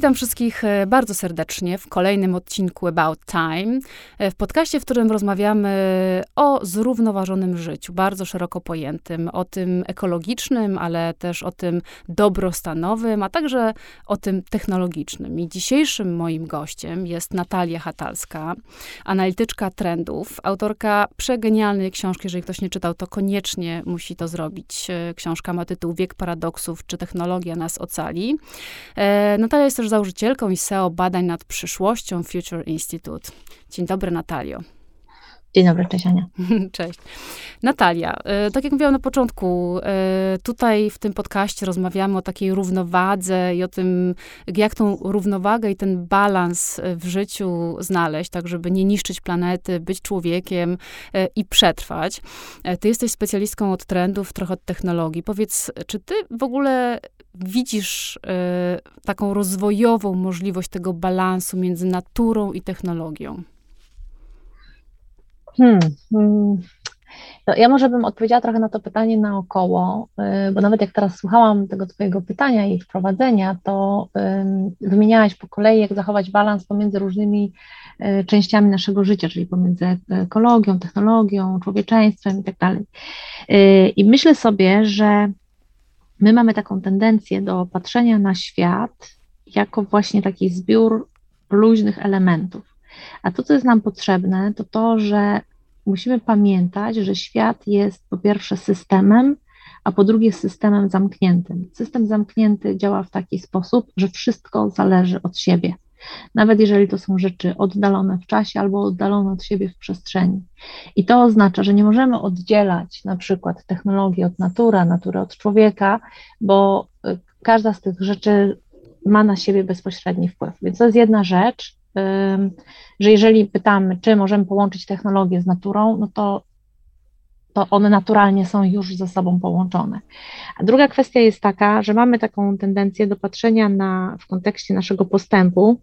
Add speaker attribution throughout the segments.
Speaker 1: Witam wszystkich e, bardzo serdecznie w kolejnym odcinku About Time, e, w podcaście, w którym rozmawiamy o zrównoważonym życiu, bardzo szeroko pojętym, o tym ekologicznym, ale też o tym dobrostanowym, a także o tym technologicznym. I dzisiejszym moim gościem jest Natalia Hatalska, analityczka trendów, autorka przegenialnej książki. Jeżeli ktoś nie czytał, to koniecznie musi to zrobić. E, książka ma tytuł Wiek paradoksów, czy technologia nas ocali. Natalia jest też założycielką i SEO badań nad przyszłością Future Institute. Dzień dobry, Natalio.
Speaker 2: Dzień dobry, cześć Ania.
Speaker 1: Cześć. Natalia, e, tak jak mówiłam na początku, e, tutaj w tym podcaście rozmawiamy o takiej równowadze i o tym, jak tą równowagę i ten balans w życiu znaleźć, tak żeby nie niszczyć planety, być człowiekiem i przetrwać. Ty jesteś specjalistką od trendów, trochę od technologii. Powiedz, czy ty w ogóle widzisz taką rozwojową możliwość tego balansu między naturą i technologią?
Speaker 2: Hmm, hmm. No, ja może bym odpowiedziała trochę na to pytanie naokoło, y, bo nawet jak teraz słuchałam tego Twojego pytania i wprowadzenia, to wymieniałaś po kolei, jak zachować balans pomiędzy różnymi y, częściami naszego życia, czyli pomiędzy ekologią, technologią, człowieczeństwem i tak. Y, I myślę sobie, że my mamy taką tendencję do patrzenia na świat jako właśnie taki zbiór luźnych elementów. A to, co jest nam potrzebne, to to, że musimy pamiętać, że świat jest po pierwsze systemem, a po drugie systemem zamkniętym. System zamknięty działa w taki sposób, że wszystko zależy od siebie. Nawet jeżeli to są rzeczy oddalone w czasie albo oddalone od siebie w przestrzeni. I to oznacza, że nie możemy oddzielać na przykład technologii od natury, natury od człowieka, bo y, każda z tych rzeczy ma na siebie bezpośredni wpływ. Więc to jest jedna rzecz, że jeżeli pytamy, czy możemy połączyć technologię z naturą, no to, to one naturalnie są już ze sobą połączone. A druga kwestia jest taka, że mamy taką tendencję do patrzenia na, w kontekście naszego postępu,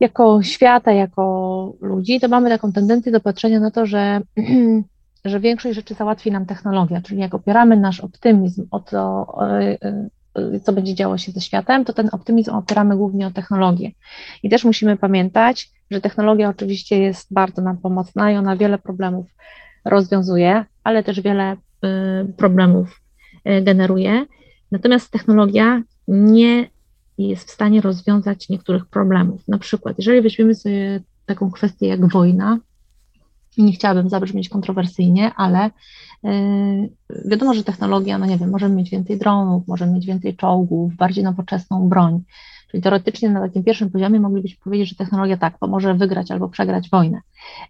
Speaker 2: jako świata, jako ludzi, to mamy taką tendencję do patrzenia na to, że, że większość rzeczy załatwi nam technologia, czyli jak opieramy nasz optymizm o to, y, y, co będzie działo się ze światem, to ten optymizm opieramy głównie o technologię. I też musimy pamiętać, że technologia oczywiście jest bardzo nam pomocna i ona wiele problemów rozwiązuje, ale też wiele y, problemów y, generuje. Natomiast technologia nie jest w stanie rozwiązać niektórych problemów. Na przykład, jeżeli weźmiemy sobie taką kwestię jak wojna, nie chciałabym zabrzmieć kontrowersyjnie, ale yy, wiadomo, że technologia, no nie wiem, możemy mieć więcej dronów, możemy mieć więcej czołgów, bardziej nowoczesną broń. Czyli teoretycznie na takim pierwszym poziomie moglibyśmy powiedzieć, że technologia tak pomoże wygrać albo przegrać wojnę.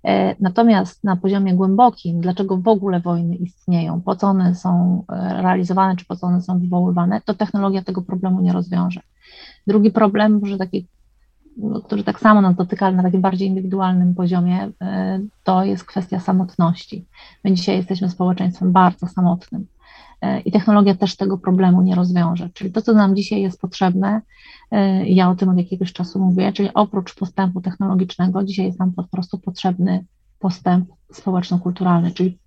Speaker 2: Yy, natomiast na poziomie głębokim, dlaczego w ogóle wojny istnieją, po co one są yy, realizowane, czy po co one są wywoływane, to technologia tego problemu nie rozwiąże. Drugi problem, taki no, który tak samo nas dotyka, ale na takim bardziej indywidualnym poziomie, e, to jest kwestia samotności. My dzisiaj jesteśmy społeczeństwem bardzo samotnym e, i technologia też tego problemu nie rozwiąże. Czyli to, co nam dzisiaj jest potrzebne, e, ja o tym od jakiegoś czasu mówię, czyli oprócz postępu technologicznego, dzisiaj jest nam po prostu potrzebny postęp społeczno-kulturalny, czyli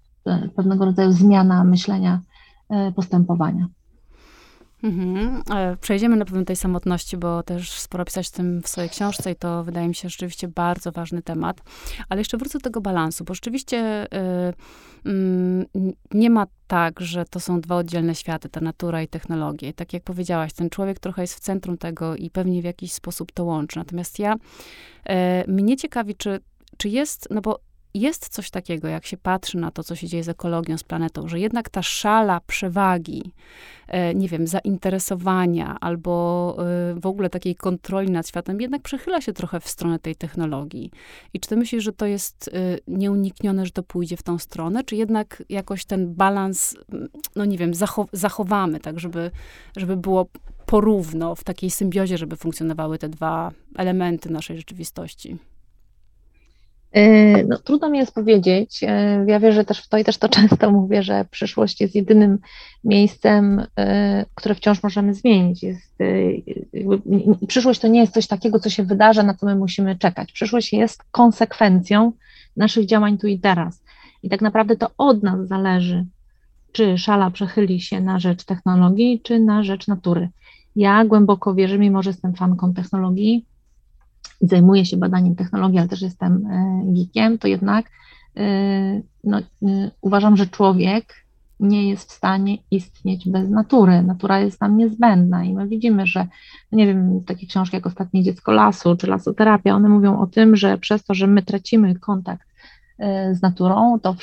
Speaker 2: pewnego rodzaju zmiana myślenia, postępowania.
Speaker 1: Mhm. E, przejdziemy na pewno tej samotności, bo też sporo pisać tym w swojej książce i to wydaje mi się rzeczywiście bardzo ważny temat. Ale jeszcze wrócę do tego balansu, bo rzeczywiście y, y, nie ma tak, że to są dwa oddzielne światy, ta natura i technologie. tak jak powiedziałaś, ten człowiek trochę jest w centrum tego i pewnie w jakiś sposób to łączy. Natomiast ja, y, mnie ciekawi, czy, czy jest, no bo jest coś takiego, jak się patrzy na to, co się dzieje z ekologią, z planetą, że jednak ta szala przewagi, e, nie wiem, zainteresowania albo e, w ogóle takiej kontroli nad światem jednak przechyla się trochę w stronę tej technologii. I czy ty myślisz, że to jest e, nieuniknione, że to pójdzie w tą stronę, czy jednak jakoś ten balans, no nie wiem, zachowamy, tak, żeby, żeby było porówno w takiej symbiozie, żeby funkcjonowały te dwa elementy naszej rzeczywistości?
Speaker 2: E, no, trudno mi jest powiedzieć. E, ja wierzę też w to i też to często mówię, że przyszłość jest jedynym miejscem, e, które wciąż możemy zmienić. Jest, przyszłość to nie jest coś takiego, co się wydarza, na co my musimy czekać. Przyszłość jest konsekwencją naszych działań tu i teraz. I tak naprawdę to od nas zależy, czy szala przechyli się na rzecz technologii, czy na rzecz natury. Ja głęboko wierzę, mimo że jestem fanką technologii i zajmuję się badaniem technologii, ale też jestem geekiem, to jednak no, uważam, że człowiek nie jest w stanie istnieć bez natury. Natura jest nam niezbędna i my widzimy, że, nie wiem, takie książki jak Ostatnie Dziecko Lasu czy Lasoterapia, one mówią o tym, że przez to, że my tracimy kontakt e, z naturą, to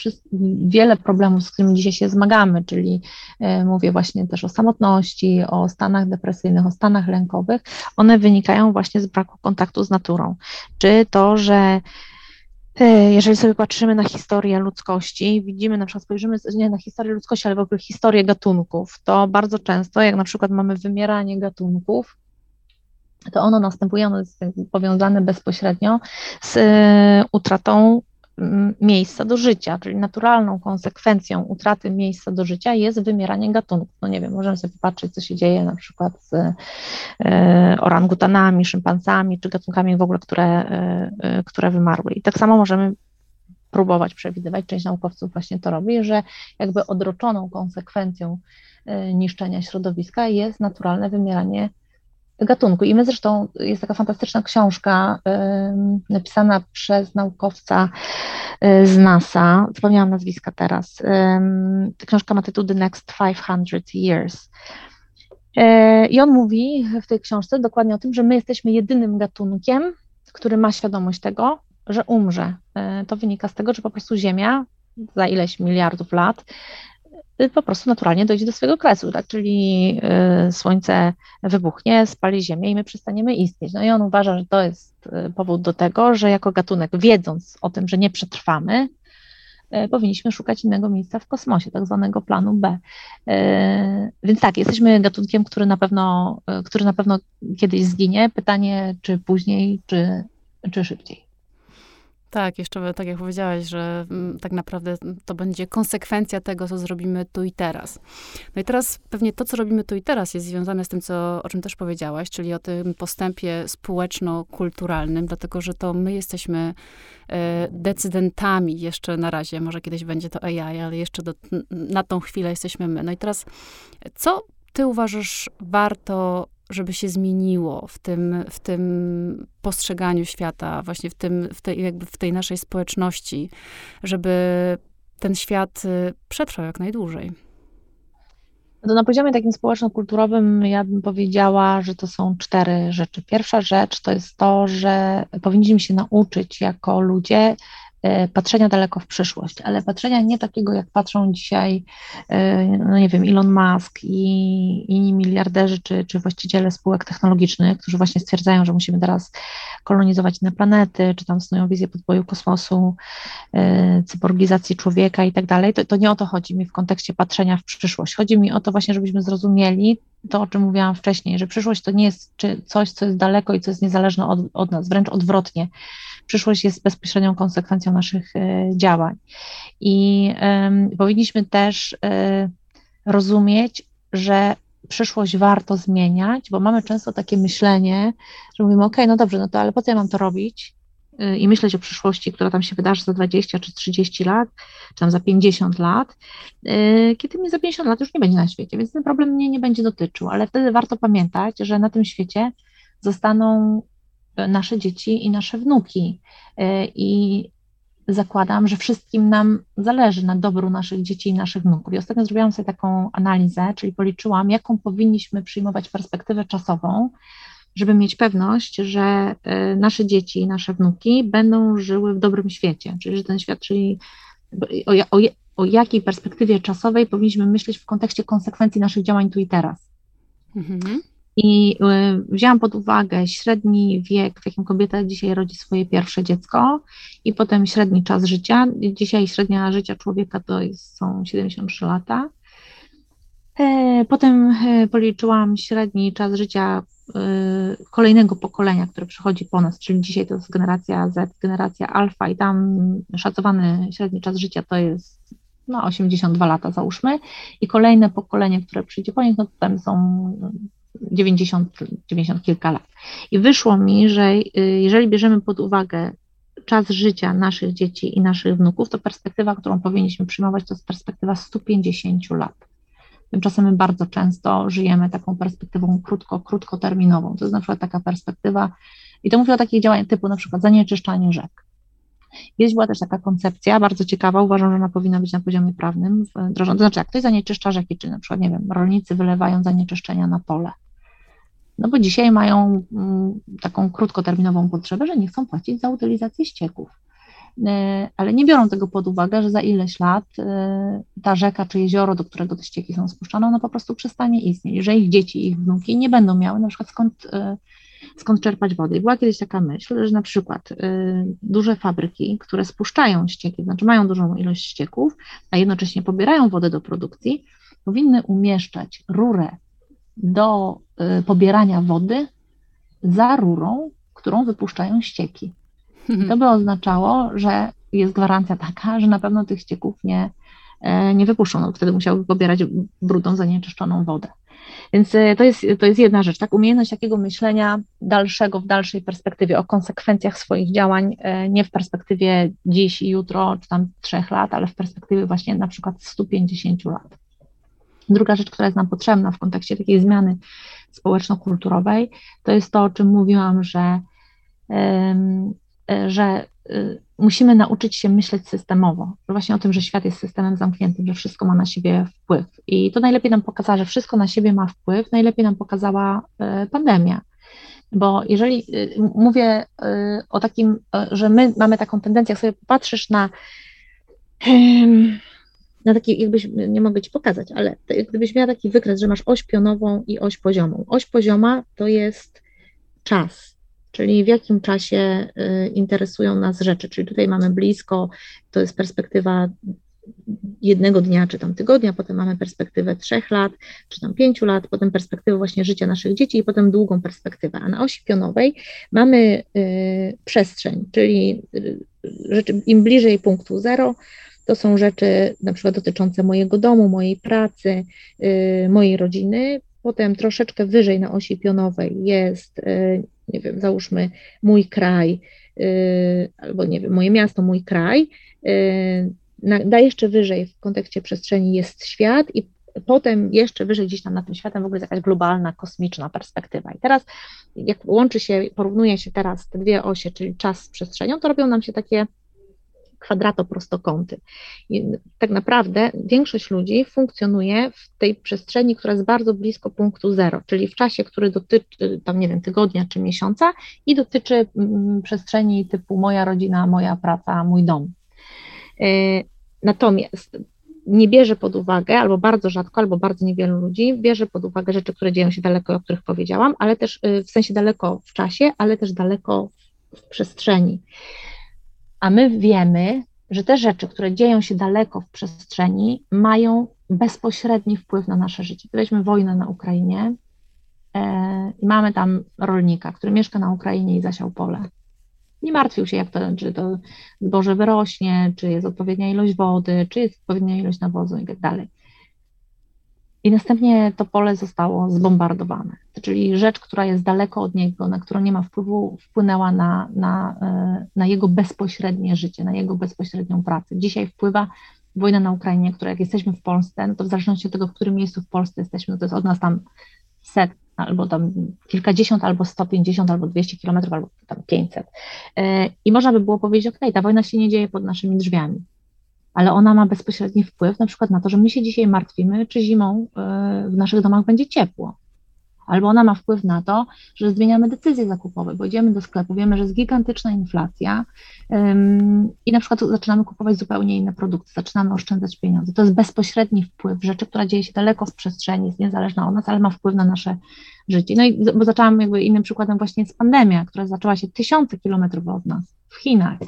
Speaker 2: wiele problemów, z którymi dzisiaj się zmagamy, czyli e, mówię właśnie też o samotności, o stanach depresyjnych, o stanach lękowych, one wynikają właśnie z braku kontaktu z naturą. Czy to, że E, jeżeli sobie patrzymy na historię ludzkości, widzimy na przykład, spojrzymy nie na historię ludzkości, ale w ogóle historię gatunków, to bardzo często, jak na przykład mamy wymieranie gatunków, to ono następuje, ono jest powiązane bezpośrednio z utratą miejsca do życia, czyli naturalną konsekwencją utraty miejsca do życia jest wymieranie gatunków. No nie wiem, możemy sobie popatrzeć, co się dzieje na przykład z e, orangutanami, szympansami, czy gatunkami w ogóle, które, e, e, które wymarły. I tak samo możemy próbować przewidywać, część naukowców właśnie to robi, że jakby odroczoną konsekwencją niszczenia środowiska jest naturalne wymieranie gatunku. I my zresztą, jest taka fantastyczna książka y, napisana przez naukowca y, z NASA, zapomniałam nazwiska teraz. Y, książka ma tytuł The Next 500 Years. I on mówi w tej książce dokładnie o tym, że my jesteśmy jedynym gatunkiem, który ma świadomość tego, że umrze. To wynika z tego, że po prostu Ziemia za ileś miliardów lat po prostu naturalnie dojdzie do swojego kresu, tak? czyli y, słońce wybuchnie, spali ziemię i my przestaniemy istnieć. No i on uważa, że to jest y, powód do tego, że jako gatunek, wiedząc o tym, że nie przetrwamy, powinniśmy szukać innego miejsca w kosmosie, tak zwanego planu B. Więc tak, jesteśmy gatunkiem, który na pewno, który na pewno kiedyś zginie. Pytanie, czy później, czy, czy szybciej.
Speaker 1: Tak, jeszcze tak jak powiedziałaś, że mm, tak naprawdę to będzie konsekwencja tego, co zrobimy tu i teraz. No i teraz pewnie to, co robimy tu i teraz, jest związane z tym, co, o czym też powiedziałaś, czyli o tym postępie społeczno-kulturalnym, dlatego że to my jesteśmy e, decydentami jeszcze na razie, może kiedyś będzie to AI, ale jeszcze do, na tą chwilę jesteśmy my. No i teraz, co ty uważasz warto żeby się zmieniło w tym, w tym postrzeganiu świata, właśnie w, tym, w, tej, jakby w tej naszej społeczności, żeby ten świat y, przetrwał jak najdłużej.
Speaker 2: No na poziomie takim społeczno-kulturowym ja bym powiedziała, że to są cztery rzeczy. Pierwsza rzecz to jest to, że powinniśmy się nauczyć jako ludzie patrzenia daleko w przyszłość, ale patrzenia nie takiego, jak patrzą dzisiaj, e, no nie wiem, Elon Musk i inni miliarderzy, czy, czy właściciele spółek technologicznych, którzy właśnie stwierdzają, że musimy teraz kolonizować inne planety, czy tam snują wizję podboju kosmosu, e, cyborgizacji człowieka i tak dalej. To, nie o to chodzi mi w kontekście patrzenia w przyszłość. Chodzi mi o to właśnie, żebyśmy zrozumieli to, o czym mówiłam wcześniej, że przyszłość to nie jest coś, co jest daleko i co jest niezależne od, od nas, wręcz odwrotnie przyszłość jest bezpośrednią konsekwencją naszych e, działań. I powinniśmy też e, rozumieć, że przyszłość warto zmieniać, bo mamy często takie myślenie, że mówimy, ok, no dobrze, no to ale po co ja mam to robić? E, I myśleć o przyszłości, która tam się wydarzy za 20 czy 30 lat, czy tam za 50 lat, kiedy mnie za 50 lat już nie będzie na świecie, więc ten problem mnie nie będzie dotyczył, ale wtedy warto pamiętać, że na tym świecie zostaną nasze dzieci i nasze wnuki. E, I zakładam, że wszystkim nam zależy na dobru naszych dzieci i naszych wnuków. I ostatnio zrobiłam sobie taką analizę, czyli policzyłam, jaką powinniśmy przyjmować perspektywę czasową, żeby mieć pewność, że e, nasze dzieci i nasze wnuki będą żyły w dobrym świecie, czyli że ten świat, czyli o, o, o jakiej perspektywie czasowej powinniśmy myśleć w kontekście konsekwencji naszych działań tu i teraz. Mhm. I y, wzięłam pod uwagę średni wiek, w jakim kobieta dzisiaj rodzi swoje pierwsze dziecko, i potem średni czas życia. Dzisiaj średnia życia człowieka to jest, są 73 lata. E, potem e, policzyłam średni czas życia e, kolejnego pokolenia, które przychodzi po nas, czyli dzisiaj to jest generacja Z, generacja alfa, i tam szacowany średni czas życia to jest no, 82 lata, załóżmy, i kolejne pokolenie, które przyjdzie po nich, no to tam są 90, 90 kilka lat. I wyszło mi, że y, jeżeli bierzemy pod uwagę czas życia naszych dzieci i naszych wnuków, to perspektywa, którą powinniśmy przyjmować, to jest perspektywa 150 lat. Tymczasem my bardzo często żyjemy taką perspektywą krótko, krótkoterminową. To jest na przykład taka perspektywa, i to mówię o takich działaniach typu na przykład zanieczyszczanie rzek. Kiedyś była też taka koncepcja, bardzo ciekawa, uważam, że ona powinna być na poziomie prawnym wdrożona. To znaczy, jak ktoś zanieczyszcza rzeki, czy na przykład, nie wiem, rolnicy wylewają zanieczyszczenia na pole, no bo dzisiaj mają mm, taką krótkoterminową potrzebę, że nie chcą płacić za utylizację ścieków. E, ale nie biorą tego pod uwagę, że za ileś lat e, ta rzeka czy jezioro, do którego te ścieki są spuszczane, ono po prostu przestanie istnieć, że ich dzieci, ich wnuki nie będą miały na przykład skąd, e, skąd czerpać wodę. I była kiedyś taka myśl, że na przykład duże fabryki, które spuszczają ścieki, znaczy mają dużą ilość ścieków, a jednocześnie pobierają wodę do produkcji, powinny umieszczać rurę do pobierania wody za rurą, którą wypuszczają ścieki. To by oznaczało, że jest gwarancja taka, że na pewno tych ścieków nie, e, nie wypuszczą, no, wtedy musiałby pobierać brudną, zanieczyszczoną wodę. Więc e, to jest, to jest jedna rzecz, tak, umiejętność takiego myślenia dalszego, w dalszej perspektywie, o konsekwencjach swoich działań, e, nie w perspektywie dziś i jutro, czy tam trzech lat, ale w perspektywie właśnie na przykład 150 lat. Druga rzecz, która jest nam potrzebna w kontekście takiej zmiany społeczno-kulturowej, to jest to, o czym mówiłam, że E, że y, musimy nauczyć się myśleć systemowo, właśnie o tym, że świat jest systemem zamkniętym, że wszystko ma na siebie wpływ. I to najlepiej nam pokazała, że wszystko na siebie ma wpływ, najlepiej nam pokazała e, pandemia. Bo jeżeli mówię o takim, e, że my mamy taką tendencję, jak sobie popatrzysz na, na taki, jakbyś, nie mogę ci pokazać, ale gdybyś miała taki wykres, że masz oś pionową i oś poziomą. Oś pozioma to jest czas, czyli w jakim czasie y, interesują nas rzeczy. Czyli tutaj mamy blisko, to jest perspektywa jednego dnia czy tam tygodnia, potem mamy perspektywę trzech lat, czy tam pięciu lat, potem perspektywę właśnie życia naszych dzieci i potem długą perspektywę. A na osi pionowej mamy y, przestrzeń, czyli y, rzeczy, im bliżej punktu zero, to są rzeczy na przykład dotyczące mojego domu, mojej pracy, y, mojej rodziny. Potem troszeczkę wyżej na osi pionowej jest y, nie wiem, załóżmy mój kraj, y, albo nie wiem, moje miasto, mój kraj, na, jeszcze wyżej w kontekście przestrzeni jest świat i potem jeszcze wyżej gdzieś tam nad tym światem w ogóle jest jakaś globalna, kosmiczna perspektywa. I teraz jak łączy się, porównuje się teraz te dwie osie, czyli czas z przestrzenią, to robią nam się takie kwadratoprostokąty. I tak naprawdę większość ludzi funkcjonuje w tej przestrzeni, która jest bardzo blisko punktu zero, czyli w czasie, który dotyczy tam, nie wiem, tygodnia czy miesiąca i dotyczy mm, przestrzeni typu moja rodzina, moja praca, mój dom. Y, natomiast nie bierze pod uwagę, albo bardzo rzadko, albo bardzo niewielu ludzi bierze pod uwagę rzeczy, które dzieją się daleko, o których powiedziałam, ale też y, w sensie daleko w czasie, ale też daleko w przestrzeni a my wiemy, że te rzeczy, które dzieją się daleko w przestrzeni, mają bezpośredni wpływ na nasze życie. Weźmy wojnę na Ukrainie e, i mamy tam rolnika, który mieszka na Ukrainie i zasiał pole. Nie martwił się, jak to, czy to zboże wyrośnie, czy jest odpowiednia ilość wody, czy jest odpowiednia ilość nawozu i tak dalej. I następnie to pole zostało zbombardowane. Czyli rzecz, która jest daleko od niego, na którą nie ma wpływu, wpłynęła na, na, e, na jego bezpośrednie życie, na jego bezpośrednią pracę. Dzisiaj wpływa wojna na Ukrainie, która jak jesteśmy w Polsce, no to w zależności od tego, w którym miejscu w Polsce jesteśmy, no to jest od nas tam set, albo tam kilkadziesiąt, albo 150, albo 200 kilometrów, albo tam 500. E, I można by było powiedzieć, ok, ta wojna się nie dzieje pod naszymi drzwiami ale ona ma bezpośredni wpływ na przykład na to, że my się dzisiaj martwimy, czy zimą e, w naszych domach będzie ciepło. Albo ona ma wpływ na to, że zmieniamy decyzje zakupowe, bo idziemy do sklepu, wiemy, że jest gigantyczna inflacja ym, i na przykład zaczynamy kupować zupełnie inne produkty, zaczynamy oszczędzać pieniądze. To jest bezpośredni wpływ rzeczy, która dzieje się daleko w przestrzeni, jest niezależna od nas, ale ma wpływ na nasze życie. No i bo zaczęłam jakby innym przykładem właśnie jest pandemia, która zaczęła się tysiące kilometrów od nas w Chinach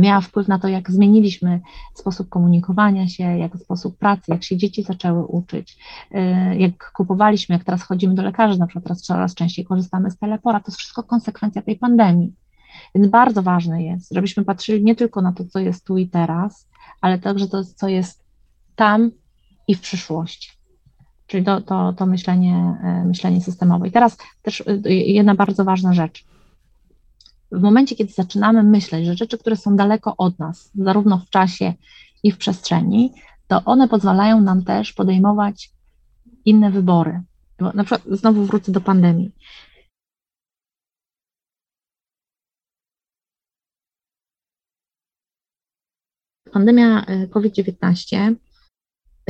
Speaker 2: miała wpływ na to, jak zmieniliśmy sposób komunikowania się, jak sposób pracy, jak się dzieci zaczęły uczyć, y, jak kupowaliśmy, jak teraz chodzimy do lekarzy, na przykład teraz coraz częściej korzystamy z telepora, to jest wszystko konsekwencja tej pandemii. Więc bardzo ważne jest, żebyśmy patrzyli nie tylko na to, co jest tu i teraz, ale także to, co jest tam i w przyszłości. Czyli to, to, to myślenie, y, myślenie systemowe. I teraz też y, jedna bardzo ważna rzecz w momencie, kiedy zaczynamy myśleć, że rzeczy, które są daleko od nas, zarówno w czasie i w przestrzeni, to one pozwalają nam też podejmować inne wybory. Bo na przykład znowu wrócę do pandemii. Pandemia y, COVID-19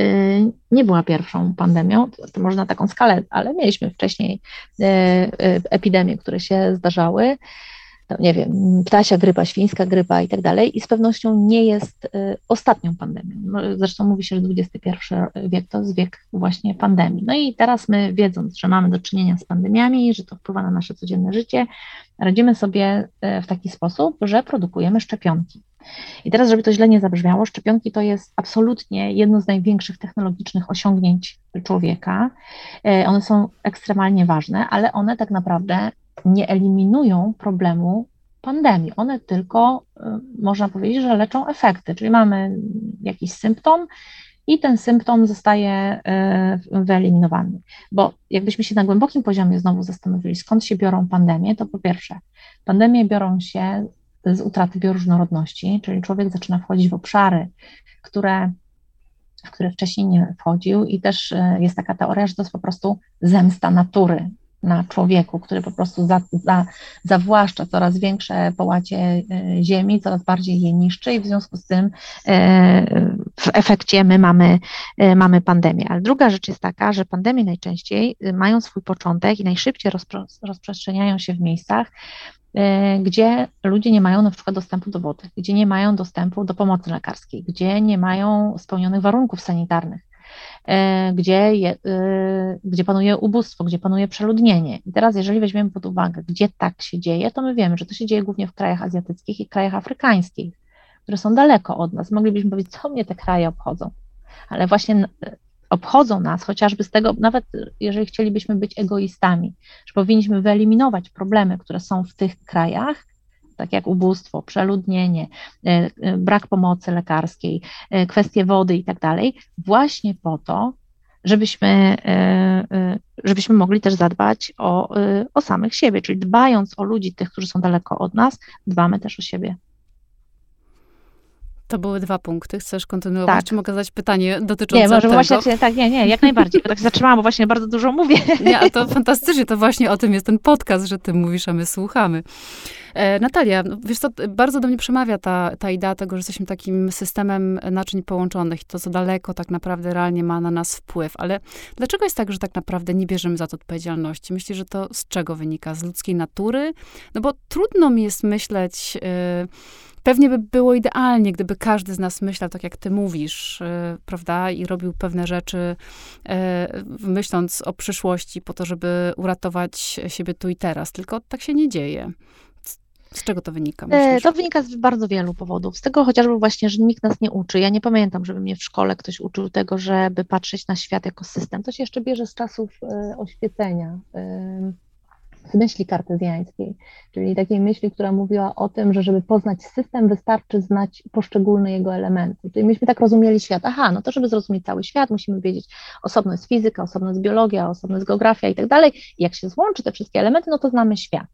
Speaker 2: y, nie była pierwszą pandemią, to może na taką skalę, ale mieliśmy wcześniej y, epidemie, które się zdarzały nie wiem, ptasia grypa, świńska grypa i tak dalej i z pewnością nie jest y, ostatnią pandemią. No, zresztą mówi się, że XXI wiek to jest wiek właśnie pandemii. No i teraz my, wiedząc, że mamy do czynienia z pandemiami, że to wpływa na nasze codzienne życie, radzimy sobie y, w taki sposób, że produkujemy szczepionki. I teraz, żeby to źle nie zabrzmiało, szczepionki to jest absolutnie jedno z największych technologicznych osiągnięć człowieka. Y, one są ekstremalnie ważne, ale one tak naprawdę nie eliminują problemu pandemii. One tylko, y, można powiedzieć, że leczą efekty, czyli mamy jakiś symptom i ten symptom zostaje y, wyeliminowany. Bo jakbyśmy się na głębokim poziomie znowu zastanowili, skąd się biorą pandemie, to po pierwsze, pandemie biorą się z utraty bioróżnorodności, czyli człowiek zaczyna wchodzić w obszary, które, w które wcześniej nie wchodził, i też y, jest taka teoria, że to jest po prostu zemsta natury, na człowieku, który po prostu za, za, zawłaszcza coraz większe połacie e, ziemi, coraz bardziej je niszczy i w związku z tym e, w efekcie my mamy, e, mamy pandemię. Ale druga rzecz jest taka, że pandemie najczęściej mają swój początek i najszybciej rozpro, rozprzestrzeniają się w miejscach, gdzie ludzie nie mają na przykład dostępu do wody, gdzie nie mają dostępu do pomocy lekarskiej, gdzie nie mają spełnionych warunków sanitarnych. E, gdzie, je, e, gdzie panuje ubóstwo, gdzie panuje przeludnienie. I teraz, jeżeli weźmiemy pod uwagę, gdzie tak się dzieje, to my wiemy, że to się dzieje głównie w krajach azjatyckich i krajach afrykańskich, które są daleko od nas. Moglibyśmy powiedzieć, co mnie te kraje obchodzą, ale właśnie e, obchodzą nas, chociażby z tego, nawet jeżeli chcielibyśmy być egoistami, że powinniśmy wyeliminować problemy, które są w tych krajach, tak jak ubóstwo, przeludnienie, e, e, brak pomocy lekarskiej, e, kwestie wody i tak dalej, właśnie po to, żebyśmy, żebyśmy mogli też zadbać o, o samych siebie, czyli dbając o ludzi, tych, którzy są daleko od nas, dbamy też o siebie.
Speaker 1: To były dwa punkty. Chcesz kontynuować? Tak. Czy mogę zadać pytanie dotyczące
Speaker 2: nie, może
Speaker 1: tego?
Speaker 2: Właśnie, tak, nie, nie, jak najbardziej. tak się zatrzymałam, bo właśnie bardzo dużo mówię.
Speaker 1: Nie, a to fantastycznie. To właśnie o tym jest ten podcast, że ty mówisz, a my słuchamy. E, Natalia, no, wiesz co, bardzo do mnie przemawia ta, ta idea tego, że jesteśmy takim systemem naczyń połączonych i to, co daleko tak naprawdę realnie ma na nas wpływ. Ale dlaczego jest tak, że tak naprawdę nie bierzemy za to odpowiedzialności? Myślisz, że to z czego wynika? Z ludzkiej natury? No bo trudno mi jest myśleć... Yy, Pewnie by było idealnie, gdyby każdy z nas myślał tak, jak ty mówisz, yy, prawda, i robił pewne rzeczy, yy, myśląc o przyszłości, po to, żeby uratować siebie tu i teraz. Tylko tak się nie dzieje. Z czego to wynika?
Speaker 2: E, myślisz? To wynika z bardzo wielu powodów. Z tego chociażby właśnie, że nikt nas nie uczy. Ja nie pamiętam, żeby mnie w szkole ktoś uczył tego, żeby patrzeć na świat jako system. To się jeszcze bierze z czasów y, oświecenia. Y, myśli kartezjańskiej, czyli takiej myśli, która mówiła o tym, że żeby poznać system, wystarczy znać poszczególne jego elementy. Czyli myśmy tak rozumieli świat. Aha, no to żeby zrozumieć cały świat, musimy wiedzieć, osobno jest fizyka, osobno jest biologia, osobno jest geografia i tak dalej. Jak się złączy te wszystkie elementy, no to znamy świat.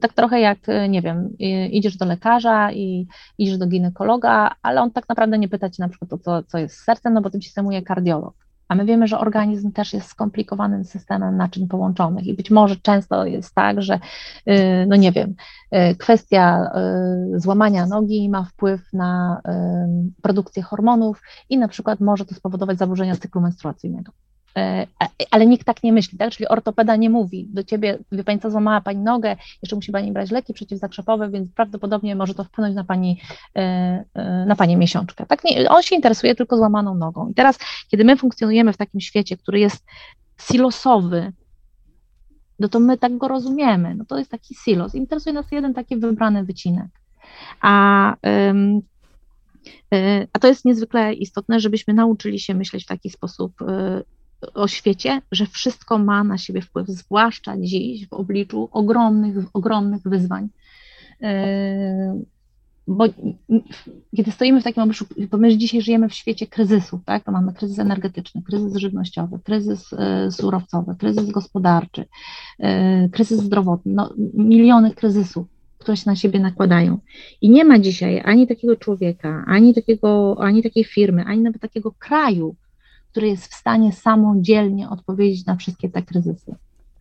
Speaker 2: tak trochę jak, nie wiem, idziesz do lekarza i idziesz do ginekologa, ale on tak naprawdę nie pyta cię na przykład o co, co jest sercem, no bo tym się zajmuje kardiolog a my wiemy, że organizm też jest skomplikowanym systemem naczyń połączonych i być może często jest tak, że, y, no nie wiem, y, kwestia y, złamania nogi ma wpływ na produkcję hormonów i na przykład może to spowodować zaburzenia cyklu menstruacyjnego. E, ale nikt tak nie myśli, tak? Czyli ortopeda nie mówi do ciebie, wie pani co, złamała pani nogę, jeszcze musi pani brać leki przeciwzakrzepowe, więc prawdopodobnie może to wpłynąć na pani, e, e, na pani miesiączkę. Tak? Nie, on się interesuje tylko złamaną nogą. I teraz, kiedy my funkcjonujemy w takim świecie, który jest silosowy, no to my tak go rozumiemy, no to jest taki silos. Interesuje nas jeden taki wybrany wycinek. A a to jest niezwykle istotne, żebyśmy nauczyli się myśleć w taki sposób o świecie, że wszystko ma na siebie wpływ, zwłaszcza dziś w obliczu ogromnych, ogromnych wyzwań. E, bo kiedy stoimy w takim obliczu, bo my dzisiaj żyjemy w świecie kryzysu, tak? To mamy kryzys energetyczny, kryzys żywnościowy, kryzys e, surowcowy, kryzys gospodarczy, e, kryzys zdrowotny, no, miliony kryzysów które się na siebie nakładają. I nie ma dzisiaj ani takiego człowieka, ani, takiego, ani takiej firmy, ani nawet takiego kraju, który jest w stanie samodzielnie odpowiedzieć na wszystkie te kryzysy.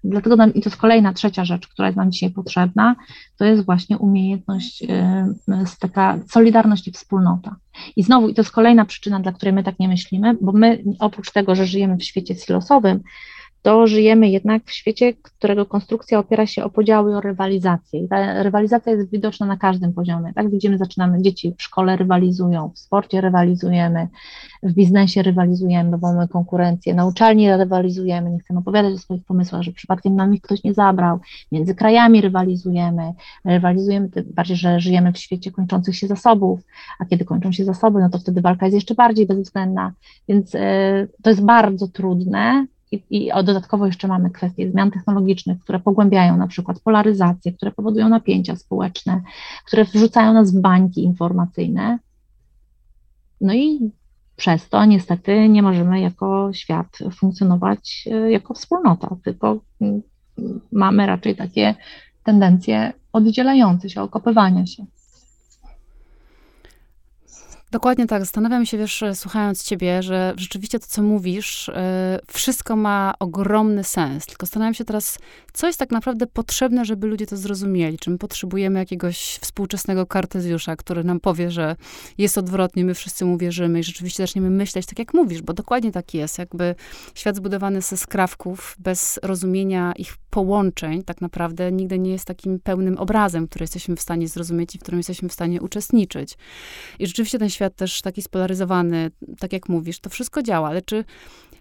Speaker 2: Dlatego nam, i to jest kolejna, trzecia rzecz, która jest nam dzisiaj potrzebna, to jest właśnie umiejętność, yy, taka solidarność i wspólnota. I znowu, i to jest kolejna przyczyna, dla której my tak nie myślimy, bo my oprócz tego, że żyjemy w świecie silosowym, to żyjemy jednak w świecie, którego konstrukcja opiera się o podziały i o rywalizację. I ta rywalizacja jest widoczna na każdym poziomie. Tak widzimy, zaczynamy, dzieci w szkole rywalizują, w sporcie rywalizujemy, w biznesie rywalizujemy, bo mamy konkurencję, na uczelni rywalizujemy, nie chcemy opowiadać o swoich pomysłach, że przypadkiem nam ich ktoś nie zabrał, między krajami rywalizujemy, rywalizujemy, tym bardziej, że żyjemy w świecie kończących się zasobów, a kiedy kończą się zasoby, no to wtedy walka jest jeszcze bardziej bezwzględna, więc y, to jest bardzo trudne, i, I dodatkowo jeszcze mamy kwestie zmian technologicznych, które pogłębiają na przykład polaryzację, które powodują napięcia społeczne, które wrzucają nas w bańki informacyjne. No i przez to niestety nie możemy jako świat funkcjonować e, jako wspólnota, tylko mamy raczej takie tendencje oddzielające się, okopywania się.
Speaker 1: Dokładnie tak. Zastanawiam się, wiesz, słuchając ciebie, że rzeczywiście to, co mówisz, yy, wszystko ma ogromny sens. Tylko zastanawiam się teraz, co jest tak naprawdę potrzebne, żeby ludzie to zrozumieli. Czy my potrzebujemy jakiegoś współczesnego kartezjusza, który nam powie, że jest odwrotnie, my wszyscy mu wierzymy i rzeczywiście zaczniemy myśleć tak, jak mówisz, bo dokładnie tak jest. Jakby świat zbudowany ze skrawków, bez rozumienia ich połączeń, tak naprawdę nigdy nie jest takim pełnym obrazem, który jesteśmy w stanie zrozumieć i w którym jesteśmy w stanie uczestniczyć. I rzeczywiście ten świat też taki spolaryzowany, tak jak mówisz, to wszystko działa, ale czy,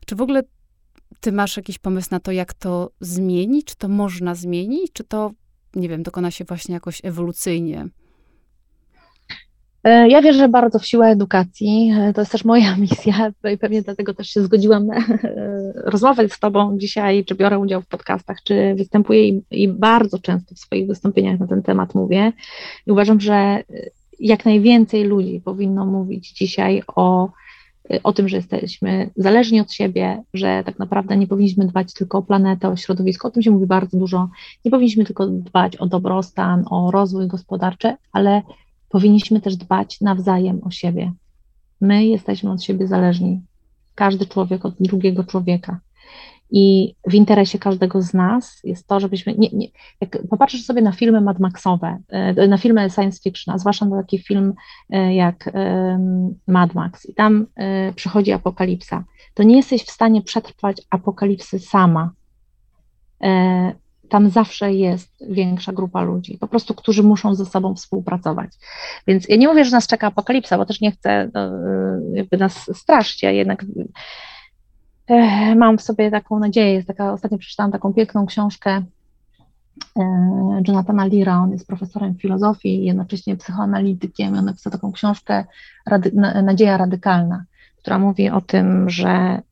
Speaker 1: czy w ogóle ty masz jakiś pomysł na to, jak to zmienić? Czy to można zmienić? Czy to, nie wiem, dokona się właśnie jakoś ewolucyjnie?
Speaker 2: E, ja wierzę bardzo w siłę edukacji. E, to jest też moja misja i pewnie dlatego też się zgodziłam e, rozmawiać z Tobą dzisiaj, czy biorę udział w podcastach, czy występuję i, i bardzo często w swoich wystąpieniach na ten temat mówię. I uważam, że jak najwięcej ludzi powinno mówić dzisiaj o, o tym, że jesteśmy zależni od siebie, że tak naprawdę nie powinniśmy dbać tylko o planetę, o środowisko, o tym się mówi bardzo dużo. Nie powinniśmy tylko dbać o dobrostan, o rozwój gospodarczy, ale powinniśmy też dbać nawzajem o siebie. My jesteśmy od siebie zależni. Każdy człowiek od drugiego człowieka. I w interesie każdego z nas jest to, żebyśmy. Nie, nie, jak popatrzysz sobie na filmy Mad Maxowe, e, na filmy science fiction, a zwłaszcza na taki film e, jak Mad Max, i tam e, przychodzi apokalipsa, to nie jesteś w stanie przetrwać apokalipsy sama. Tam zawsze jest większa grupa ludzi, po prostu, którzy muszą ze sobą współpracować. Więc ja nie mówię, że nas czeka apokalipsa, bo też nie chcę no, jakby nas straszyć, ja jednak mam w sobie taką nadzieję. Jest taka, ostatnio przeczytałam taką piękną książkę e, Jonathana Lira, on jest profesorem filozofii i jednocześnie psychoanalitykiem. On napisał taką książkę Rady, Nadzieja Radykalna, która mówi o tym, że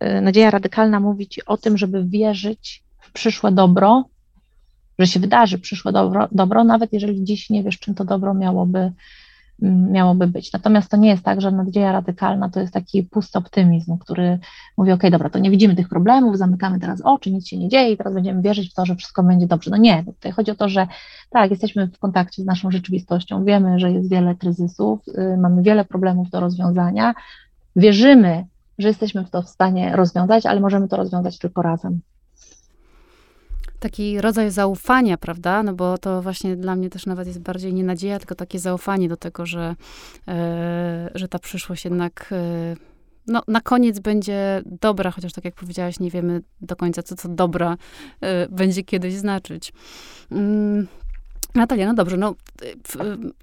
Speaker 2: e, nadzieja radykalna mówi ci o tym, żeby wierzyć w przyszłe dobro, że się wydarzy przyszłe dobro, dobro nawet jeżeli dziś nie wiesz, czym to dobro miałoby miałoby być. Natomiast to nie jest tak, że nadzieja radykalna to jest taki pusty optymizm, który mówi, ok, dobra, to nie widzimy tych problemów, zamykamy teraz oczy, nic się nie dzieje i teraz będziemy wierzyć w to, że wszystko będzie dobrze. No nie, tutaj chodzi o to, że tak, jesteśmy w kontakcie z naszą rzeczywistością, wiemy, że jest wiele kryzysów, y, mamy wiele problemów do rozwiązania, wierzymy, że jesteśmy w to w stanie rozwiązać, ale możemy to rozwiązać tylko razem
Speaker 1: taki rodzaj zaufania, prawda? No bo to właśnie dla mnie też nawet jest bardziej nie nadzieja, tylko takie zaufanie do tego, że, e, że ta przyszłość jednak e, no, na koniec będzie dobra, chociaż tak jak powiedziałaś, nie wiemy do końca, co to dobra e, będzie kiedyś znaczyć. Mm, Natalia, no dobrze, no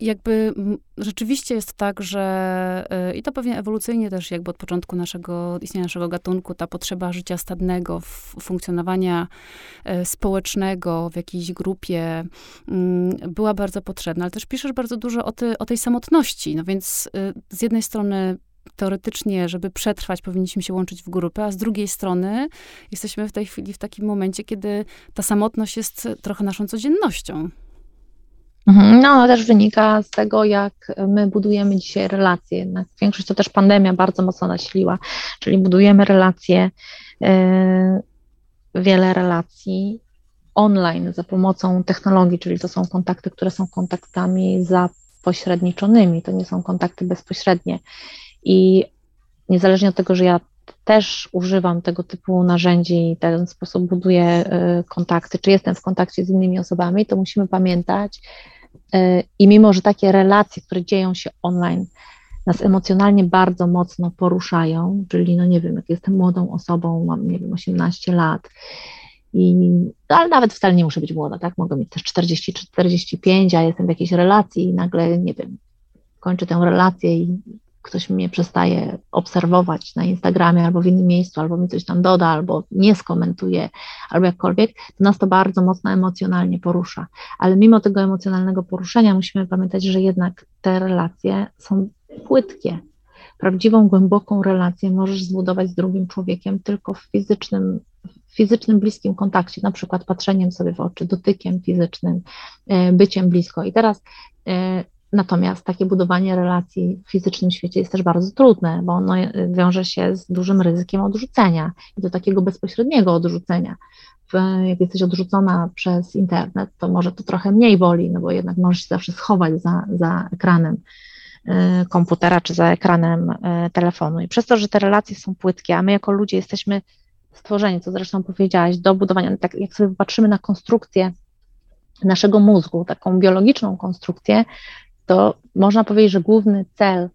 Speaker 1: jakby rzeczywiście jest tak, że y, i to pewnie ewolucyjnie też jakby od początku naszego, istnienia naszego gatunku, ta potrzeba życia stadnego, funkcjonowania y, społecznego w jakiejś grupie mm, była bardzo potrzebna, ale też piszesz bardzo dużo o, ty, o tej samotności, no więc y, z jednej strony teoretycznie, żeby przetrwać, powinniśmy się łączyć w grupę, a z drugiej strony jesteśmy w tej chwili w takim momencie, kiedy ta samotność jest trochę naszą codziennością.
Speaker 2: Mhm. No, też wynika z tego, jak my budujemy dzisiaj relacje. Jednak większość to też pandemia bardzo mocno nasiliła, czyli budujemy relacje, yy, wiele relacji online za pomocą technologii, czyli to są kontakty, które są kontaktami zapośredniczonymi, to nie są kontakty bezpośrednie. I niezależnie od tego, że ja też używam tego typu narzędzi i w ten sposób buduję y, kontakty, czy jestem w kontakcie z innymi osobami, to musimy pamiętać, y, i mimo, że takie relacje, które dzieją się online, nas emocjonalnie bardzo mocno poruszają, czyli no nie wiem, jak jestem młodą osobą, mam nie wiem, 18 lat, i, no, ale nawet wcale nie muszę być młoda, tak? Mogę mieć też 40 czy 45, a jestem w jakiejś relacji i nagle, nie wiem, kończę tę relację i ktoś mnie przestaje obserwować na Instagramie albo w innym miejscu, albo mi coś tam doda, albo nie skomentuje, albo jakkolwiek, to nas to bardzo mocno emocjonalnie porusza. Ale mimo tego emocjonalnego poruszenia musimy pamiętać, że jednak te relacje są płytkie. Prawdziwą, głęboką relację możesz zbudować z drugim człowiekiem tylko w fizycznym, fizycznym, bliskim kontakcie, na przykład patrzeniem sobie w oczy, dotykiem fizycznym, e, byciem blisko. I teraz e, Natomiast takie budowanie relacji w fizycznym świecie jest też bardzo trudne, bo ono wiąże się z dużym ryzykiem odrzucenia i do takiego bezpośredniego odrzucenia. Jak jesteś odrzucona przez internet, to może to trochę mniej boli, no bo jednak możesz się zawsze schować za, za ekranem y, komputera czy za ekranem y, telefonu. I przez to, że te relacje są płytkie, a my jako ludzie jesteśmy stworzeni, co zresztą powiedziałaś, do budowania, tak jak sobie patrzymy na konstrukcję naszego mózgu, taką biologiczną konstrukcję, to można powiedzieć, że główny cel,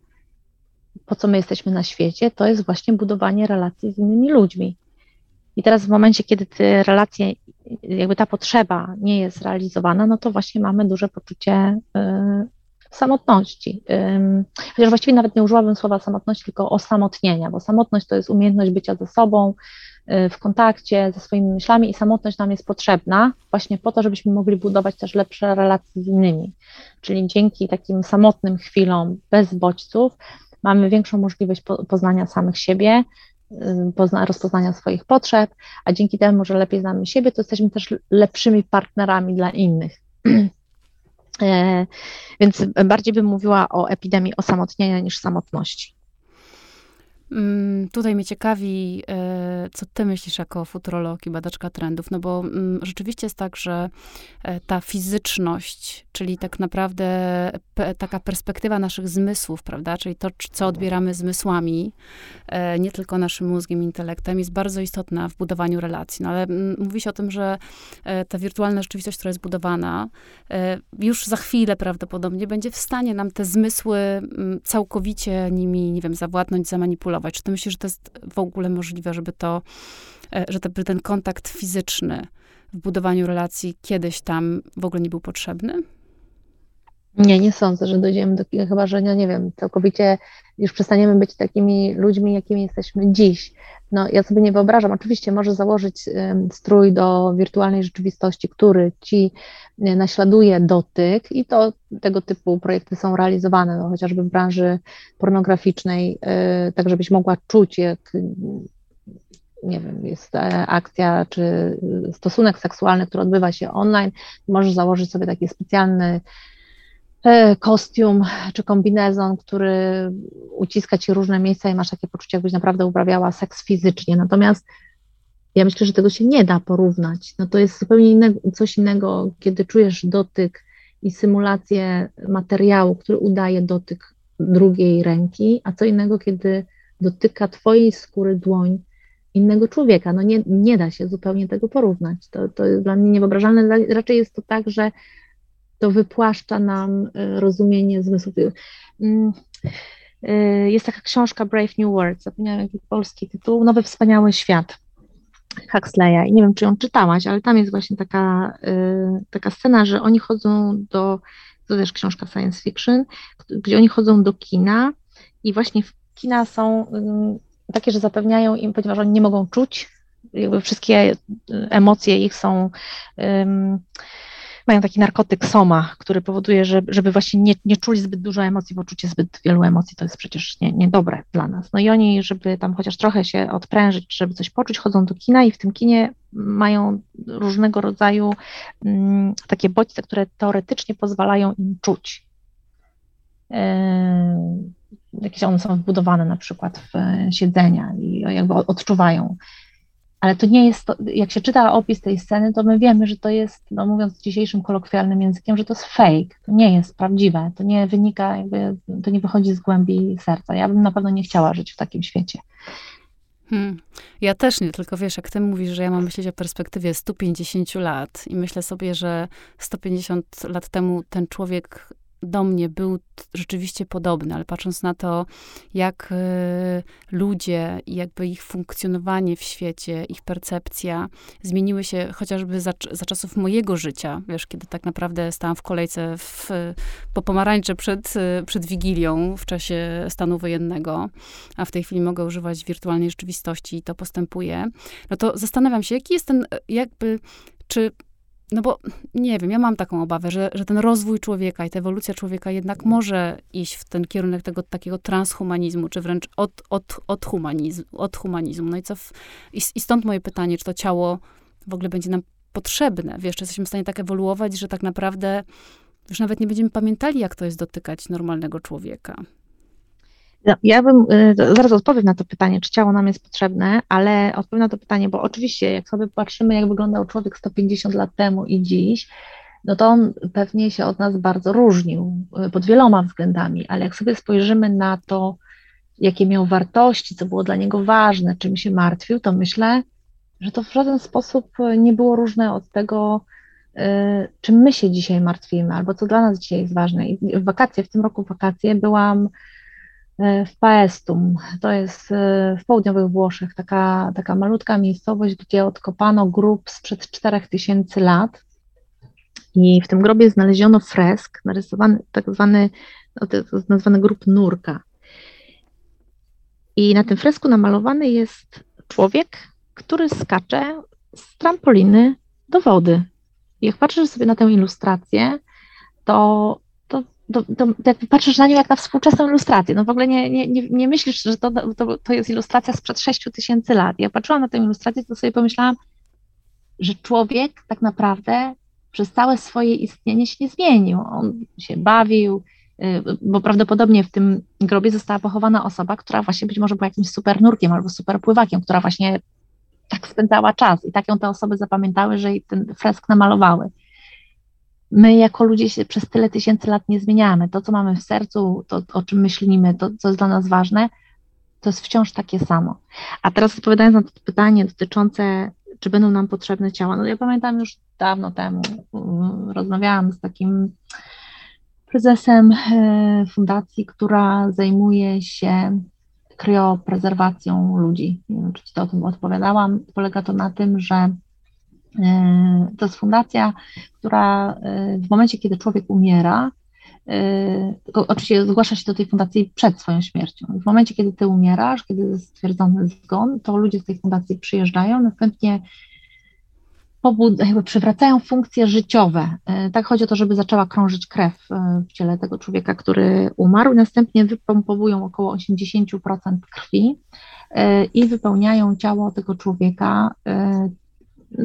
Speaker 2: po co my jesteśmy na świecie, to jest właśnie budowanie relacji z innymi ludźmi. I teraz w momencie, kiedy te relacje, jakby ta potrzeba nie jest realizowana, no to właśnie mamy duże poczucie y, samotności. Y, chociaż właściwie nawet nie użyłabym słowa samotność, tylko osamotnienia, bo samotność to jest umiejętność bycia ze sobą, w kontakcie ze swoimi myślami i samotność nam jest potrzebna właśnie po to, żebyśmy mogli budować też lepsze relacje z innymi. Czyli dzięki takim samotnym chwilom bez bodźców mamy większą możliwość poznania samych siebie, y, pozna, rozpoznania swoich potrzeb, a dzięki temu, że lepiej znamy siebie, to jesteśmy też lepszymi partnerami dla innych. E, więc bardziej bym mówiła o epidemii osamotnienia niż samotności.
Speaker 1: Mm, tutaj mnie ciekawi, e, co ty myślisz jako futurolog i badaczka trendów, no bo mm, rzeczywiście jest tak, że e, ta fizyczność, czyli tak naprawdę taka perspektywa naszych zmysłów, prawda, czyli to, co odbieramy zmysłami, e, nie tylko naszym mózgiem, intelektem, jest bardzo istotna w budowaniu relacji. No ale mm, mówi się o tym, że ta wirtualna rzeczywistość, która jest budowana, już za chwilę prawdopodobnie będzie w stanie nam te zmysły całkowicie nimi, nie wiem, zawładnąć, zamanipulować czy ty myślisz, że to jest w ogóle możliwe, żeby to, e, że ten kontakt fizyczny w budowaniu relacji kiedyś tam w ogóle nie był potrzebny?
Speaker 2: Nie, nie sądzę, że dojdziemy do chyba, że nie, nie wiem, całkowicie już przestaniemy być takimi ludźmi, jakimi jesteśmy dziś. No, ja sobie nie wyobrażam, oczywiście może założyć strój do wirtualnej rzeczywistości, który ci e, naśladuje dotyk i to tego typu projekty są realizowane, no, chociażby w branży pornograficznej, e, tak żebyś mogła czuć, jak nie wiem, jest e, akcja czy stosunek seksualny, który odbywa się online, możesz założyć sobie taki specjalny kostium czy kombinezon, który uciska ci różne miejsca i masz takie poczucie, jakbyś naprawdę uprawiała seks fizycznie. Natomiast ja myślę, że tego się nie da porównać. No to jest zupełnie coś innego, kiedy czujesz dotyk i symulację materiału, który udaje dotyk drugiej ręki, a co innego, kiedy dotyka twojej skóry dłoń innego człowieka. No nie, nie da się zupełnie tego porównać. To, to jest dla mnie niewyobrażalne. Raczej jest to tak, że to wypłaszcza nam e, rozumienie zmysłów. Mm, e, jest taka książka Brave New World, zapomniałam jaki polski tytuł, Nowy Wspaniały Świat Huxleya i nie wiem, czy ją czytałaś, ale tam jest właśnie taka, e, taka scena, że oni chodzą do, to też książka science fiction, gdzie oni chodzą do kina i właśnie w kina są mm, takie, że zapewniają im, ponieważ oni nie mogą czuć, jakby wszystkie emocje ich są um, mają taki narkotyk soma, który powoduje, że, żeby właśnie nie, nie czuli zbyt dużo emocji, bo czucie zbyt wielu emocji to jest przecież nie, niedobre dla nas. No i oni, żeby tam chociaż trochę się odprężyć, żeby coś poczuć, chodzą do kina i w tym kinie mają różnego rodzaju mm, takie bodźce, które teoretycznie pozwalają im czuć. Yy, jakieś one są wbudowane na przykład w siedzenia i jakby odczuwają ale to nie jest, to, jak się czyta opis tej sceny, to my wiemy, że to jest, no mówiąc dzisiejszym kolokwialnym językiem, że to jest fake, to nie jest prawdziwe, to nie wynika, jakby, to nie wychodzi z głębi serca. Ja bym na pewno nie chciała żyć w takim świecie.
Speaker 1: Hmm. Ja też nie, tylko wiesz, jak ty mówisz, że ja mam myśleć o perspektywie 150 lat i myślę sobie, że 150 lat temu ten człowiek do mnie był rzeczywiście podobny, ale patrząc na to, jak y, ludzie i jakby ich funkcjonowanie w świecie, ich percepcja zmieniły się chociażby za, za czasów mojego życia, wiesz, kiedy tak naprawdę stałam w kolejce w, po pomarańcze przed, przed Wigilią w czasie stanu wojennego, a w tej chwili mogę używać wirtualnej rzeczywistości i to postępuje, no to zastanawiam się, jaki jest ten jakby czy no bo nie wiem, ja mam taką obawę, że, że ten rozwój człowieka i ta ewolucja człowieka jednak może iść w ten kierunek tego takiego transhumanizmu, czy wręcz od, od, od, humanizm, od humanizmu. No i, co w, i, i stąd moje pytanie, czy to ciało w ogóle będzie nam potrzebne? Wiesz, czy jesteśmy w stanie tak ewoluować, że tak naprawdę już nawet nie będziemy pamiętali, jak to jest dotykać normalnego człowieka.
Speaker 2: No, ja bym, y, zaraz odpowiem na to pytanie, czy ciało nam jest potrzebne, ale odpowiem na to pytanie, bo oczywiście jak sobie patrzymy, jak wyglądał człowiek 150 lat temu i dziś, no to on pewnie się od nas bardzo różnił y, pod wieloma względami, ale jak sobie spojrzymy na to, jakie miał wartości, co było dla niego ważne, czym się martwił, to myślę, że to w żaden sposób nie było różne od tego, y, czym my się dzisiaj martwimy, albo co dla nas dzisiaj jest ważne. I w wakacje, w tym roku wakacje byłam w Paestum. To jest e, w południowych Włoszech taka, taka malutka miejscowość, gdzie odkopano grób sprzed 4000 lat. I w tym grobie znaleziono fresk, narysowany, tak zwany, no nazwany grób nurka. I na tym fresku namalowany jest człowiek, który skacze z trampoliny do wody. Jak patrzysz sobie na tę ilustrację, to to jak patrzysz na nią jak na współczesną ilustrację, no w ogóle nie, nie, nie, nie myślisz, że to, to, to jest ilustracja sprzed 6 tysięcy lat. Jak patrzyłam na tę ilustrację, to sobie pomyślałam, że człowiek tak naprawdę przez całe swoje istnienie się nie zmienił. On się bawił, y, bo prawdopodobnie w tym grobie została pochowana osoba, która właśnie być może była jakimś super nurkiem albo super pływakiem, która właśnie tak spędzała czas i tak ją te osoby zapamiętały, że jej ten fresk namalowały my jako ludzie się przez tyle tysięcy lat nie zmieniamy. To, co mamy w sercu, to, o czym myślimy, to, co jest dla nas ważne, to jest wciąż takie samo. A teraz odpowiadając na to pytanie dotyczące, czy będą nam potrzebne ciała, no ja pamiętam już dawno temu, mm, rozmawiałam z takim prezesem e, fundacji, która zajmuje się krioprezerwacją ludzi. Nie wiem, czy ci to o tym odpowiadałam. Polega to na tym, że to jest fundacja, która e, w momencie, kiedy człowiek umiera, e, oczywiście zgłasza się do tej fundacji przed swoją śmiercią. W momencie, kiedy ty umierasz, kiedy jest stwierdzony zgon, to ludzie z tej fundacji przyjeżdżają, następnie jakby przywracają funkcje życiowe. Tak chodzi o to, żeby zaczęła krążyć krew w ciele tego człowieka, który umarł, następnie wypompowują około 80% krwi i wypełniają ciało tego człowieka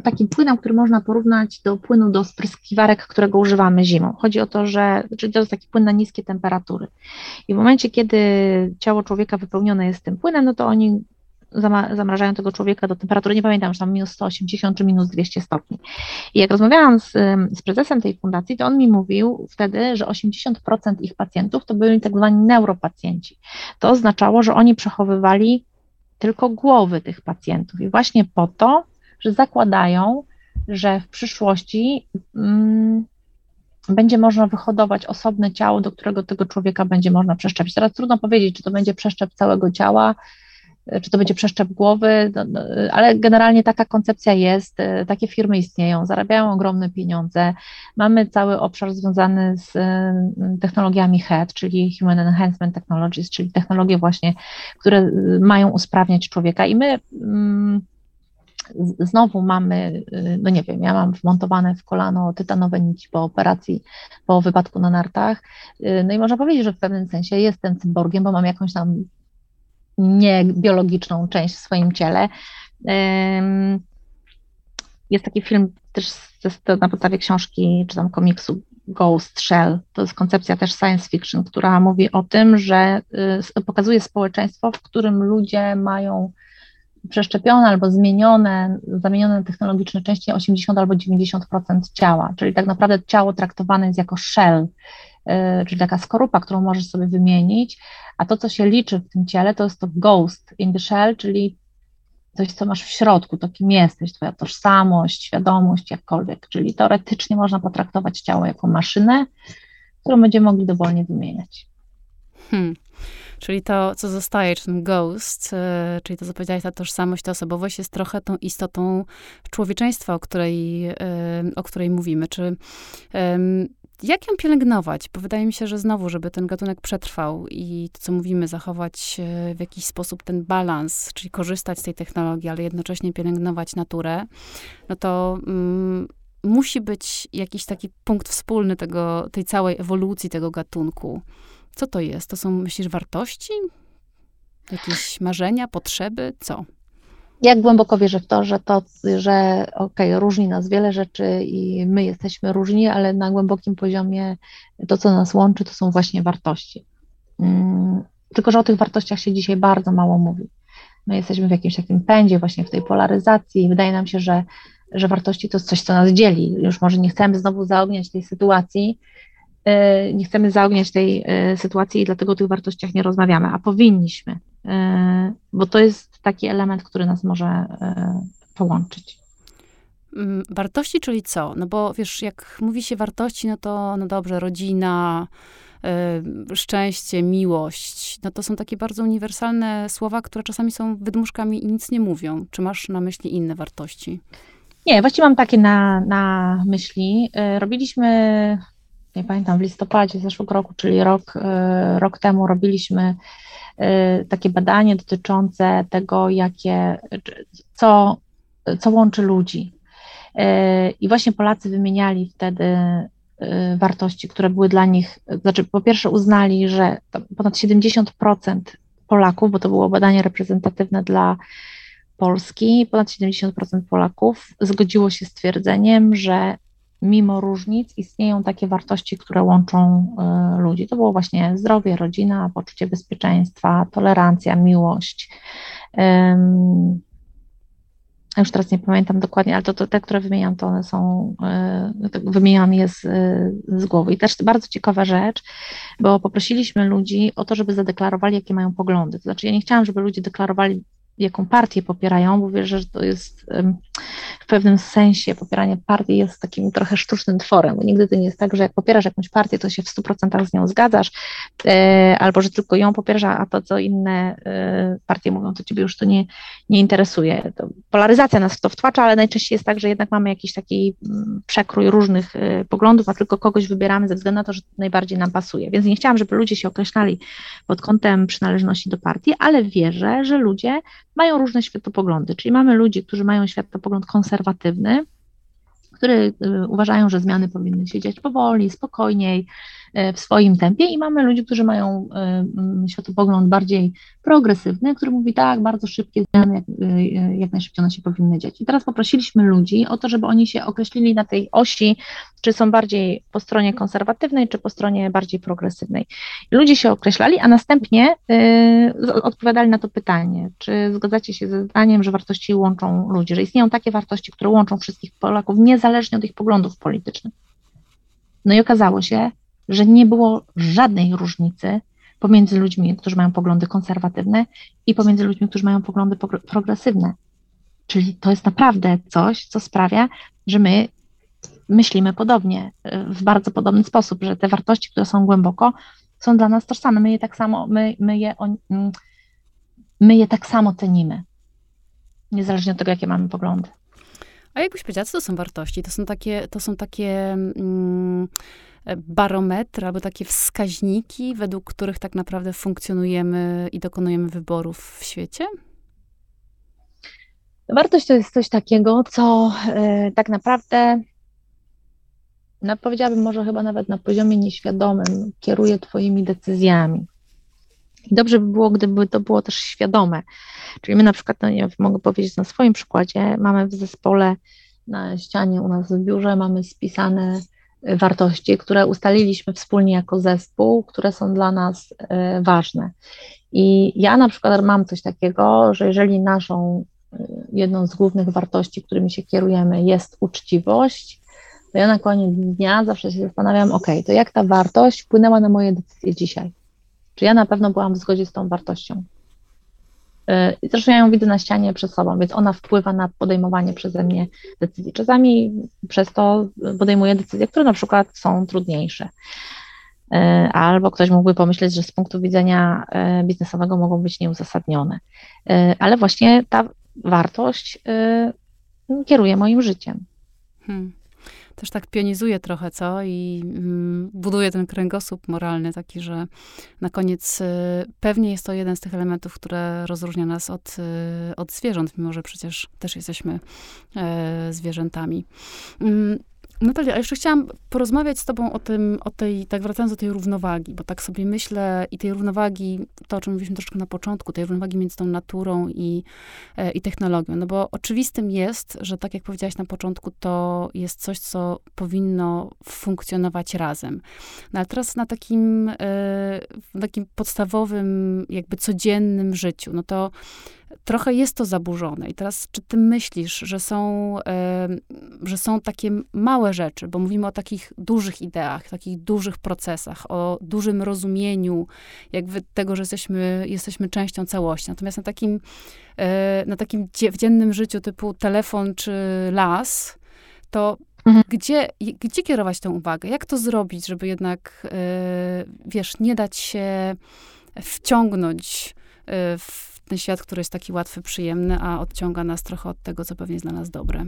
Speaker 2: takim płynem, który można porównać do płynu do spryskiwarek, którego używamy zimą. Chodzi o to, że to jest taki płyn na niskie temperatury. I w momencie, kiedy ciało człowieka wypełnione jest tym płynem, no to oni zamrażają tego człowieka do temperatury, nie pamiętam, że tam minus 180 czy minus 200 stopni. I jak rozmawiałam z, z prezesem tej fundacji, to on mi mówił wtedy, że 80% ich pacjentów to byli tak zwani neuropacjenci. To oznaczało, że oni przechowywali tylko głowy tych pacjentów i właśnie po to, że zakładają, że w przyszłości mm, będzie można wyhodować osobne ciało, do którego tego człowieka będzie można przeszczepić. Teraz trudno powiedzieć, czy to będzie przeszczep całego ciała, czy to będzie przeszczep głowy, no, no, ale generalnie taka koncepcja jest, takie firmy istnieją, zarabiają ogromne pieniądze. Mamy cały obszar związany z technologiami HED, czyli Human Enhancement Technologies, czyli technologie właśnie, które mają usprawniać człowieka i my mm, znowu mamy, y, no nie wiem, ja mam wmontowane w kolano tytanowe nici po operacji, po wypadku na nartach, y, no i można powiedzieć, że w pewnym sensie jestem cyborgiem, bo mam jakąś tam niebiologiczną część w swoim ciele. Jest taki film też na podstawie książki czy tam komiksu Ghost Shell. To jest koncepcja też science fiction, która mówi o tym, że y, pokazuje społeczeństwo, w którym ludzie mają przeszczepione albo zmienione, zamienione technologiczne części 80 albo 90% ciała, czyli tak naprawdę ciało traktowane jest jako shell, y, czyli taka skorupa, którą możesz sobie wymienić, a to, co się liczy w tym ciele, to jest to ghost in the shell, czyli coś, co masz w środku, to kim jesteś, twoja tożsamość, świadomość, jakkolwiek, czyli teoretycznie można potraktować ciało jako maszynę, którą będziemy mogli dowolnie wymieniać.
Speaker 1: Hmm. Czyli to, co zostaje, czy ten ghost, e, czyli to, co powiedziałeś, ta tożsamość, ta osobowość jest trochę tą istotą człowieczeństwa, o której, e, o której mówimy. Czy jak ją pielęgnować? Bo wydaje mi się, że znowu, żeby ten gatunek przetrwał i to, co mówimy, zachować e, w jakiś sposób ten balans, czyli korzystać z tej technologii, ale jednocześnie pielęgnować naturę, no to mm, musi być jakiś taki punkt wspólny tego, tej całej ewolucji tego gatunku. Co to jest? To są, myślisz, wartości? Jakieś marzenia, potrzeby? Co?
Speaker 2: Ja głęboko wierzę w to, że to, że okej, okay, różni nas wiele rzeczy i my jesteśmy różni, ale na głębokim poziomie to, co nas łączy, to są właśnie wartości. Hmm, tylko, że o tych wartościach się dzisiaj bardzo mało mówi. My jesteśmy w jakimś takim pędzie, właśnie w tej polaryzacji i wydaje nam się, że, że wartości to jest coś, co nas dzieli. Już może nie chcemy znowu zaogniać tej sytuacji, nie chcemy zaogniać tej e, sytuacji i dlatego o tych wartościach nie rozmawiamy, a powinniśmy, e, bo to jest taki element, który nas może połączyć.
Speaker 1: Mm, wartości, czyli co? No bo wiesz, jak mówi się wartości, no to no dobrze, rodzina, szczęście, miłość, no to są takie bardzo uniwersalne słowa, które czasami są wydmuszkami i nic nie mówią. Czy masz na myśli inne wartości?
Speaker 2: Nie, właściwie mam takie na, na myśli. Robiliśmy nie pamiętam, w listopadzie zeszłego roku, czyli rok, e, rok temu robiliśmy e, takie badanie dotyczące tego, jakie, co, co łączy ludzi. E, I właśnie Polacy wymieniali wtedy wartości, które były dla nich, znaczy po pierwsze uznali, że ponad 70% Polaków, bo to było badanie reprezentatywne dla Polski, ponad 70% Polaków zgodziło się z twierdzeniem, że mimo różnic istnieją takie wartości, które łączą y, ludzi. To było właśnie zdrowie, rodzina, poczucie bezpieczeństwa, tolerancja, miłość. Już teraz nie pamiętam dokładnie, ale to, to te, które wymieniam, to one są, y, wymieniam je z, z głowy. I też bardzo ciekawa rzecz, bo poprosiliśmy ludzi o to, żeby zadeklarowali, jakie mają poglądy. To znaczy, ja nie chciałam, żeby ludzie deklarowali jaką partię popierają, bo wierzę, że to jest w pewnym sensie popieranie partii jest takim trochę sztucznym tworem, bo nigdy to nie jest tak, że jak popierasz jakąś partię, to się w 100% z nią zgadzasz, e, albo że tylko ją popierasz, a to, co inne e, partie mówią, to ciebie już to nie, nie interesuje. To polaryzacja nas w to wtłacza, ale najczęściej jest tak, że jednak mamy jakiś taki mm, przekrój różnych e, poglądów, a tylko kogoś wybieramy ze względu na to, że najbardziej nam pasuje. Więc nie chciałam, żeby ludzie się określali pod kątem przynależności do partii, ale wierzę, że ludzie mają różne światopoglądy, czyli mamy ludzi, którzy mają światopogląd konserwatywny, które y, uważają, że zmiany powinny się dziać powoli, spokojniej, w swoim tempie i mamy ludzi, którzy mają e, mm, światopogląd bardziej progresywny, który mówi tak, bardzo szybkie zmiany, jak, e, jak najszybciej one się powinny dziać. I teraz poprosiliśmy ludzi o to, żeby oni się określili na tej osi, czy są bardziej po stronie konserwatywnej, czy po stronie bardziej progresywnej. Ludzie się określali, a następnie y, odpowiadali na to pytanie, czy zgadzacie się ze zdaniem, że wartości łączą ludzi, że istnieją takie wartości, które łączą wszystkich Polaków, niezależnie od ich poglądów politycznych. No i okazało się, że nie było żadnej różnicy pomiędzy ludźmi, którzy mają poglądy konserwatywne i pomiędzy ludźmi, którzy mają poglądy progresywne. Czyli to jest naprawdę coś, co sprawia, że my myślimy podobnie, w bardzo podobny sposób, że te wartości, które są głęboko, są dla nas tożsame. My je tak samo, my, my, je, my je tak samo cenimy, niezależnie od tego, jakie mamy poglądy.
Speaker 1: A jakbyś powiedziała, co to są wartości? To są takie, to są takie mm, barometry albo takie wskaźniki, według których tak naprawdę funkcjonujemy i dokonujemy wyborów w świecie?
Speaker 2: Wartość to jest coś takiego, co y, tak naprawdę, no powiedziałabym może chyba nawet na poziomie nieświadomym, kieruje Twoimi decyzjami. I dobrze by było, gdyby to było też świadome. Czyli my na przykład, no nie mogę powiedzieć na swoim przykładzie, mamy w zespole na ścianie u nas w biurze, mamy spisane wartości, które ustaliliśmy wspólnie jako zespół, które są dla nas e, ważne. I ja na przykład mam coś takiego, że jeżeli naszą jedną z głównych wartości, którymi się kierujemy, jest uczciwość, to ja na koniec dnia zawsze się zastanawiam, ok, to jak ta wartość wpłynęła na moje decyzje dzisiaj? Czy ja na pewno byłam w zgodzie z tą wartością? Y, zresztą ja ją widzę na ścianie przed sobą, więc ona wpływa na podejmowanie przeze mnie decyzji. Czasami przez to podejmuję decyzje, które na przykład są trudniejsze. Y, albo ktoś mógłby pomyśleć, że z punktu widzenia y, biznesowego mogą być nieuzasadnione. Ale właśnie ta wartość kieruje moim życiem. Hmm
Speaker 1: też tak pionizuje trochę, co? I mm, buduje ten kręgosłup moralny taki, że na koniec y, pewnie jest to jeden z tych elementów, które rozróżnia nas od, y, od zwierząt, mimo że przecież też jesteśmy y, zwierzętami. Natalia, a jeszcze chciałam porozmawiać z tobą o tym, o tej, tak wracając do tej równowagi, bo tak sobie myślę i tej równowagi, to o czym mówiliśmy troszkę na początku, tej równowagi między tą naturą i, e, i technologią. No bo oczywistym jest, że tak jak powiedziałaś na początku, to jest coś, co powinno funkcjonować razem. No ale teraz na takim, e, takim podstawowym, jakby codziennym życiu, no to trochę jest to zaburzone. I teraz, czy ty myślisz, że są, że są takie małe rzeczy, bo mówimy o takich dużych ideach, takich dużych procesach, o dużym rozumieniu jakby tego, że jesteśmy, jesteśmy częścią całości. Natomiast na takim, e, na takim w dziennym życiu typu telefon czy las, to mhm. gdzie, gdzie kierować tę uwagę? Jak to zrobić, żeby jednak, e, wiesz, nie dać się wciągnąć e, w ten świat, który jest taki łatwy, przyjemny, a odciąga nas trochę od tego, co pewnie jest dla nas dobre.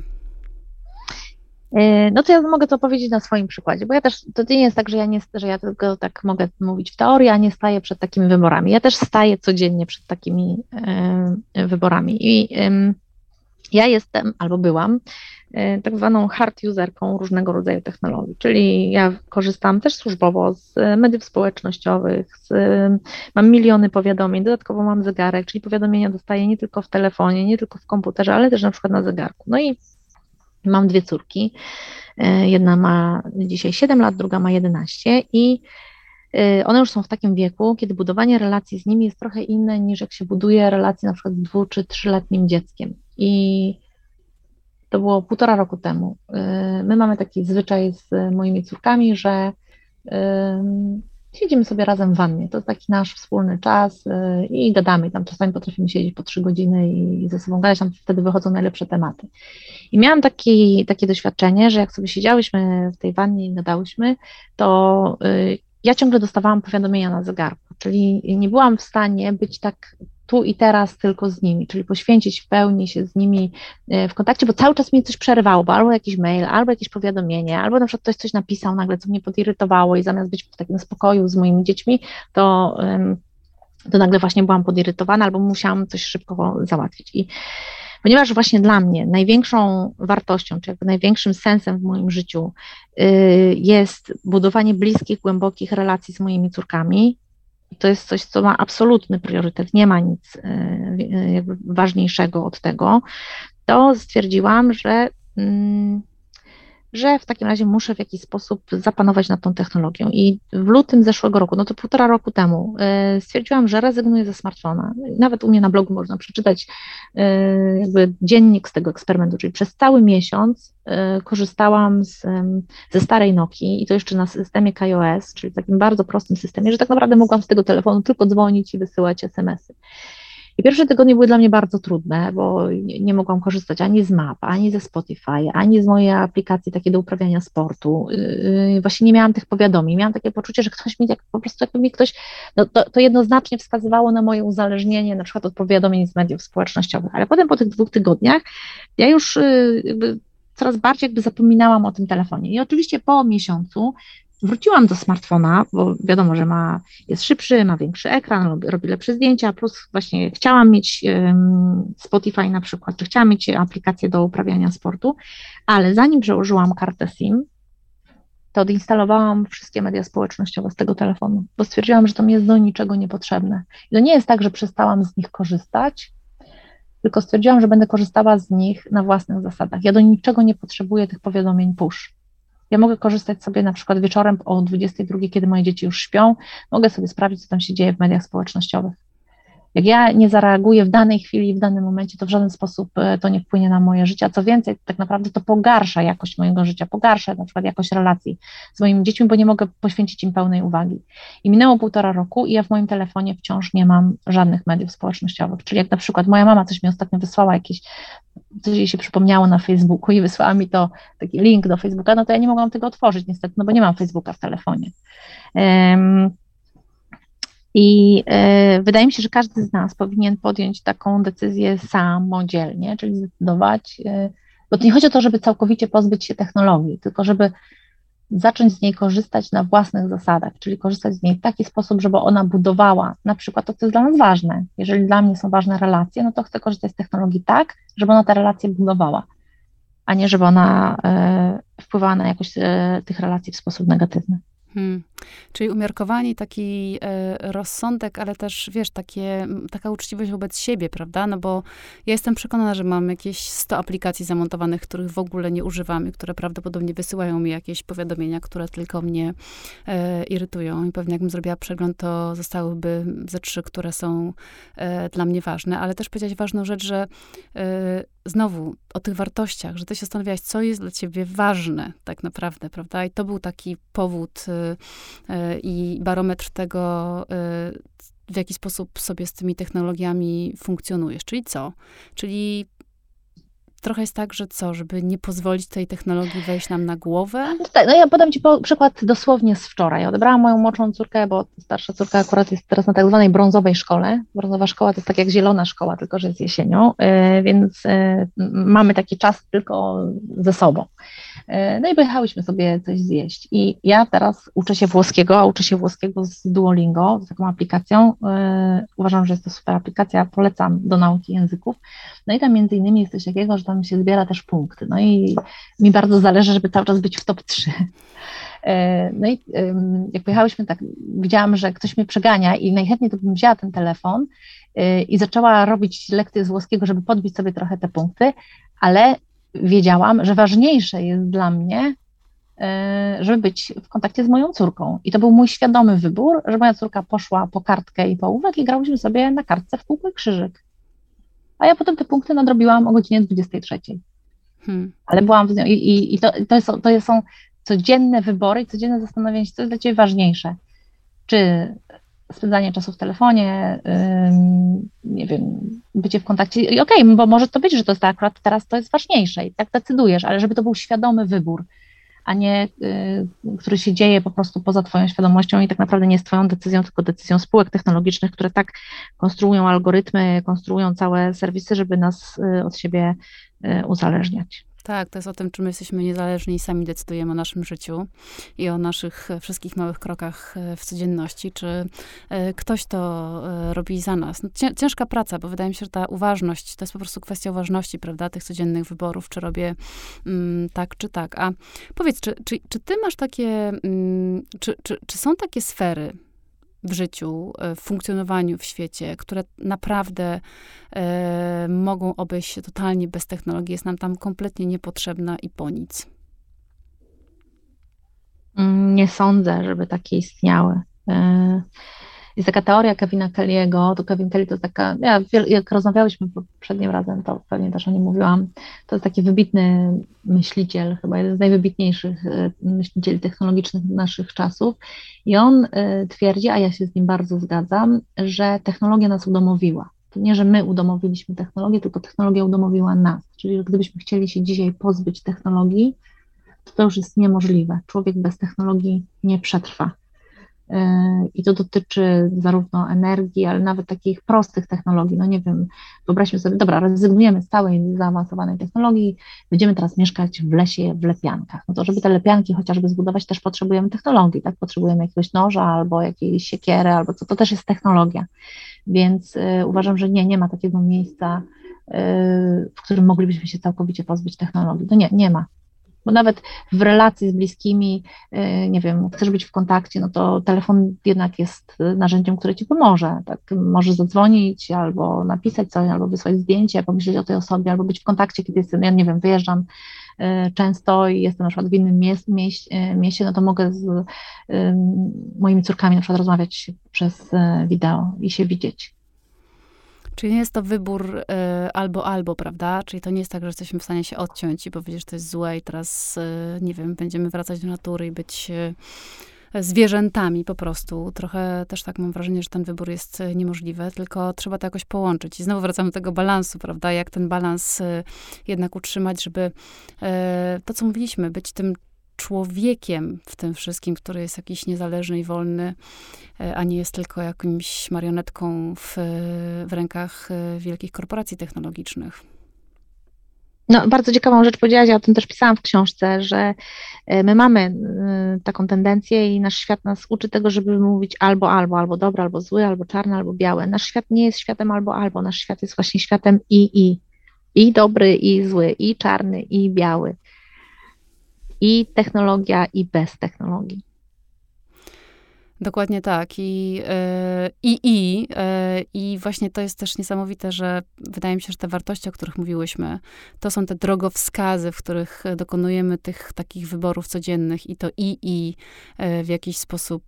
Speaker 2: E, no to ja mogę to powiedzieć na swoim przykładzie, bo ja też, to nie jest tak, że ja, nie, że ja tylko tak mogę mówić w teorii, a nie staję przed takimi wyborami. Ja też staję codziennie przed takimi e, wyborami i e, ja jestem, albo byłam, E, tak zwaną hard userką różnego rodzaju technologii, czyli ja korzystam też służbowo z mediów społecznościowych, z, mam miliony powiadomień, dodatkowo mam zegarek, czyli powiadomienia dostaję nie tylko w telefonie, nie tylko w komputerze, ale też na przykład na zegarku. No i mam dwie córki, jedna ma dzisiaj 7 lat, druga ma 11 i one już są w takim wieku, kiedy budowanie relacji z nimi jest trochę inne niż jak się buduje relacje na przykład z dwu czy trzyletnim dzieckiem. I to było półtora roku temu. Y, my mamy taki zwyczaj z moimi córkami, że siedzimy sobie razem w wannie. To jest taki nasz wspólny czas y, i gadamy. Tam czasami potrafimy siedzieć po trzy godziny i ze sobą gadać, tam wtedy wychodzą najlepsze tematy. I miałam taki, takie doświadczenie, że jak sobie siedziałyśmy w tej wannie i gadałyśmy, to y, ja ciągle dostawałam powiadomienia na zegarku, czyli nie byłam w stanie być tak tu i teraz tylko z nimi, czyli poświęcić w pełni się z nimi e, w kontakcie, bo cały czas mi coś przerywało, bo albo jakiś mail, albo jakieś powiadomienie, albo na przykład ktoś coś napisał nagle, co mnie podirytowało i zamiast być w takim spokoju z moimi dziećmi, to, to nagle właśnie byłam podirytowana albo musiałam coś szybko załatwić. I ponieważ właśnie dla mnie największą wartością, czy jakby największym sensem w moim życiu y, jest budowanie bliskich, głębokich relacji z moimi córkami, to jest coś, co ma absolutny priorytet, nie ma nic e, ważniejszego od tego, to stwierdziłam, że mm, że w takim razie muszę w jakiś sposób zapanować nad tą technologią. I w lutym zeszłego roku, no to półtora roku temu, e, stwierdziłam, że rezygnuję ze smartfona. Nawet u mnie na blogu można przeczytać e, jakby dziennik z tego eksperymentu, czyli przez cały miesiąc e, korzystałam z, ze starej Nokii i to jeszcze na systemie KOS, czyli takim bardzo prostym systemie, że tak naprawdę mogłam z tego telefonu tylko dzwonić i wysyłać SMS-y. I pierwsze tygodnie były dla mnie bardzo trudne, bo nie, nie mogłam korzystać ani z map, ani ze Spotify, ani z mojej aplikacji takiej do uprawiania sportu. Yy, właśnie nie miałam tych powiadomień. Miałam takie poczucie, że ktoś mi, jak, po prostu jakby mi ktoś, no to, to jednoznacznie wskazywało na moje uzależnienie na przykład od powiadomień z mediów społecznościowych. Ale potem po tych dwóch tygodniach ja już yy, jakby coraz bardziej jakby zapominałam o tym telefonie. I oczywiście po miesiącu wróciłam do smartfona, bo wiadomo, że ma, jest szybszy, ma większy ekran, robi lepsze zdjęcia, plus właśnie chciałam mieć Spotify na przykład, czy chciałam mieć aplikację do uprawiania sportu, ale zanim przełożyłam kartę SIM, to odinstalowałam wszystkie media społecznościowe z tego telefonu, bo stwierdziłam, że to mi jest do niczego niepotrzebne. I to nie jest tak, że przestałam z nich korzystać, tylko stwierdziłam, że będę korzystała z nich na własnych zasadach. Ja do niczego nie potrzebuję tych powiadomień push. Ja mogę korzystać sobie na przykład wieczorem o 22, kiedy moje dzieci już śpią, mogę sobie sprawdzić, co tam się dzieje w mediach społecznościowych. Jak ja nie zareaguję w danej chwili, w danym momencie, to w żaden sposób e, to nie wpłynie na moje życie, a co więcej, tak naprawdę to pogarsza jakość mojego życia, pogarsza na przykład jakość relacji z moimi dziećmi, bo nie mogę poświęcić im pełnej uwagi. I minęło półtora roku i ja w moim telefonie wciąż nie mam żadnych mediów społecznościowych, czyli jak na przykład moja mama coś mi ostatnio wysłała, jakieś, coś jej się przypomniało na Facebooku i wysłała mi to, taki link do Facebooka, no to ja nie mogłam tego otworzyć niestety, no bo nie mam Facebooka w telefonie. I y, wydaje mi się, że każdy z nas powinien podjąć taką decyzję samodzielnie, czyli zdecydować, y, bo to nie chodzi o to, żeby całkowicie pozbyć się technologii, tylko żeby zacząć z niej korzystać na własnych zasadach, czyli korzystać z niej w taki sposób, żeby ona budowała na przykład to, co jest dla nas ważne. Jeżeli dla mnie są ważne relacje, no to chcę korzystać z technologii tak, żeby ona te relacje budowała, a nie żeby ona y, wpływała na jakość tych relacji w sposób negatywny. Hmm.
Speaker 1: Czyli umiarkowani taki e, rozsądek, ale też, wiesz, takie, taka uczciwość wobec siebie, prawda? No bo ja jestem przekonana, że mam jakieś 100 aplikacji zamontowanych, których w ogóle nie używam i które prawdopodobnie wysyłają mi jakieś powiadomienia, które tylko mnie e, irytują. I pewnie jakbym zrobiła przegląd, to zostałyby ze trzy, które są e, dla mnie ważne. Ale też powiedziałaś ważną rzecz, że znowu o tych wartościach, że ty się zastanawiałaś, co jest dla ciebie ważne tak naprawdę, prawda? I to był taki powód i barometr tego, y, w jaki sposób sobie z tymi technologiami funkcjonujesz. Czyli co? Czyli trochę jest tak, że co, żeby nie pozwolić tej technologii wejść nam na głowę?
Speaker 2: No, tak, no ja podam Ci przykład dosłownie z wczoraj. Odebrałam moją młodszą córkę, bo starsza córka akurat jest teraz na tak zwanej brązowej szkole. Brązowa szkoła to jest tak jak zielona szkoła, tylko że jest jesienią, yy, więc yy, mamy taki czas tylko ze sobą. E, no i pojechałyśmy sobie coś zjeść. I ja teraz uczę się włoskiego, a uczę się włoskiego z Duolingo, z taką aplikacją. E, uważam, że jest to super aplikacja, polecam do nauki języków. No i tam między innymi jest coś takiego, że tam się zbiera też punkty. No i mi bardzo zależy, żeby cały czas być w top 3. E, no i jak pojechałyśmy, tak widziałam, że ktoś mnie przegania i najchętniej to bym wzięła ten telefon i zaczęła robić lekcje z włoskiego, żeby podbić sobie trochę te punkty, ale wiedziałam, że ważniejsze jest dla mnie, e, żeby być w kontakcie z moją córką. I to był mój świadomy wybór, że moja córka poszła po kartkę i po ołówek i grałyśmy sobie na kartce w kółko i krzyżyk. A ja potem te punkty nadrobiłam o godzinie 23. Hmm. Ale byłam z nią i, i, i to, to, jest, to są codzienne wybory i codzienne zastanowienie się, co jest dla Ciebie ważniejsze. Czy spędzanie czasu w telefonie, nie wiem, bycie w kontakcie. I okej, okay, bo może to być, że to jest akurat teraz to jest ważniejsze i tak decydujesz, ale żeby to był świadomy wybór, a nie y, który się dzieje po prostu poza Twoją świadomością i tak naprawdę nie jest Twoją decyzją, tylko decyzją spółek technologicznych, które tak konstruują algorytmy, konstruują całe serwisy, żeby nas y, od siebie y, uzależniać.
Speaker 1: Tak, to jest o tym, czy my jesteśmy niezależni i sami decydujemy o naszym życiu i o naszych e, wszystkich małych krokach e, w codzienności, czy e, ktoś to robi za nas. No, ciężka praca, bo wydaje mi się, że ta uważność, to jest po prostu kwestia uważności, prawda, tych codziennych wyborów, czy robię mm, tak, czy tak. A powiedz, czy, czy, czy ty masz takie, mm, czy, czy, czy są takie sfery, w życiu, e, w funkcjonowaniu w świecie, które naprawdę e, mogą obejść się totalnie bez technologii, jest nam tam kompletnie niepotrzebna i po nic.
Speaker 2: Mm, nie sądzę, żeby takie istniały. Jest taka teoria Kevina Kelly'ego, to Kevin Kelly to taka, ja, jak rozmawiałyśmy poprzednim razem, to pewnie też o nim mówiłam, to jest taki wybitny myśliciel, chyba jeden z najwybitniejszych e, myślicieli technologicznych naszych czasów i on e, twierdzi, a ja się z nim bardzo zgadzam, że technologia nas udomowiła. To nie, że my udomowiliśmy technologię, tylko technologia udomowiła nas. Czyli że gdybyśmy chcieli się dzisiaj pozbyć technologii, to to już jest niemożliwe. Człowiek bez technologii nie przetrwa. I to dotyczy zarówno energii, ale nawet takich prostych technologii. No nie wiem, wyobraźmy sobie, dobra, rezygnujemy z całej zaawansowanej technologii, będziemy teraz mieszkać w lesie, w lepiankach. No to żeby te lepianki chociażby zbudować, też potrzebujemy technologii, tak? Potrzebujemy jakiegoś noża albo jakiejś siekiery, albo co, to też jest technologia. Więc y, uważam, że nie, nie ma takiego miejsca, y, w którym moglibyśmy się całkowicie pozbyć technologii. To nie, nie ma bo nawet w relacji z bliskimi, y, nie wiem, chcesz być w kontakcie, no to telefon jednak jest narzędziem, które ci pomoże. Tak, możesz zadzwonić, albo napisać coś, albo wysłać zdjęcie, pomyśleć o tej osobie, albo być w kontakcie, kiedy jestem, ja nie wiem, wyjeżdżam y, często i jestem na przykład w innym mieście, no to mogę z moimi córkami na przykład rozmawiać przez y, wideo i się widzieć.
Speaker 1: Czyli nie jest to wybór y, albo, albo, prawda? Czyli to nie jest tak, że jesteśmy w stanie się odciąć i powiedzieć, że to jest złe i teraz, y, nie wiem, będziemy wracać do natury i być y, zwierzętami po prostu. Trochę też tak mam wrażenie, że ten wybór jest niemożliwy, tylko trzeba to jakoś połączyć. I znowu wracamy do tego balansu, prawda? Jak ten balans jednak utrzymać, żeby to, co mówiliśmy, być tym człowiekiem w tym wszystkim, który jest jakiś niezależny i wolny, e, a nie jest tylko jakimś marionetką w, w rękach e, wielkich korporacji technologicznych.
Speaker 2: No, bardzo ciekawą rzecz powiedziałaś, ja o tym też pisałam w książce, że e, my mamy taką tendencję i nasz świat nas uczy tego, żeby mówić albo, albo, albo dobre, albo zły, albo czarny, albo białe. Nasz świat nie jest światem albo, albo. Nasz świat jest właśnie światem i, i. I dobry, i zły, i czarny, i biały i technologia, i bez technologii.
Speaker 1: Dokładnie tak. I, e, i, i, e, I właśnie to jest też niesamowite, że wydaje mi się, że te wartości, o których mówiłyśmy, to są te drogowskazy, w których dokonujemy tych takich wyborów codziennych i to i, i e, w jakiś sposób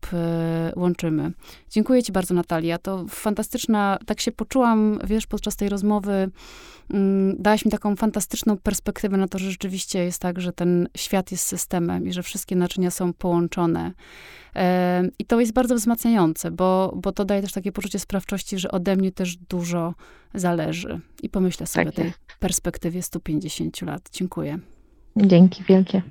Speaker 1: łączymy. Dziękuję ci bardzo, Natalia. To fantastyczna, tak się poczułam, wiesz, podczas tej rozmowy, mm, dałaś mi taką fantastyczną perspektywę na to, że rzeczywiście jest tak, że ten świat jest systemem i że wszystkie naczynia są połączone. I to jest bardzo wzmacniające, bo, bo to daje też takie poczucie sprawczości, że ode mnie też dużo zależy. I pomyślę sobie tak o tej perspektywie 150 lat. Dziękuję.
Speaker 2: Dzięki wielkie.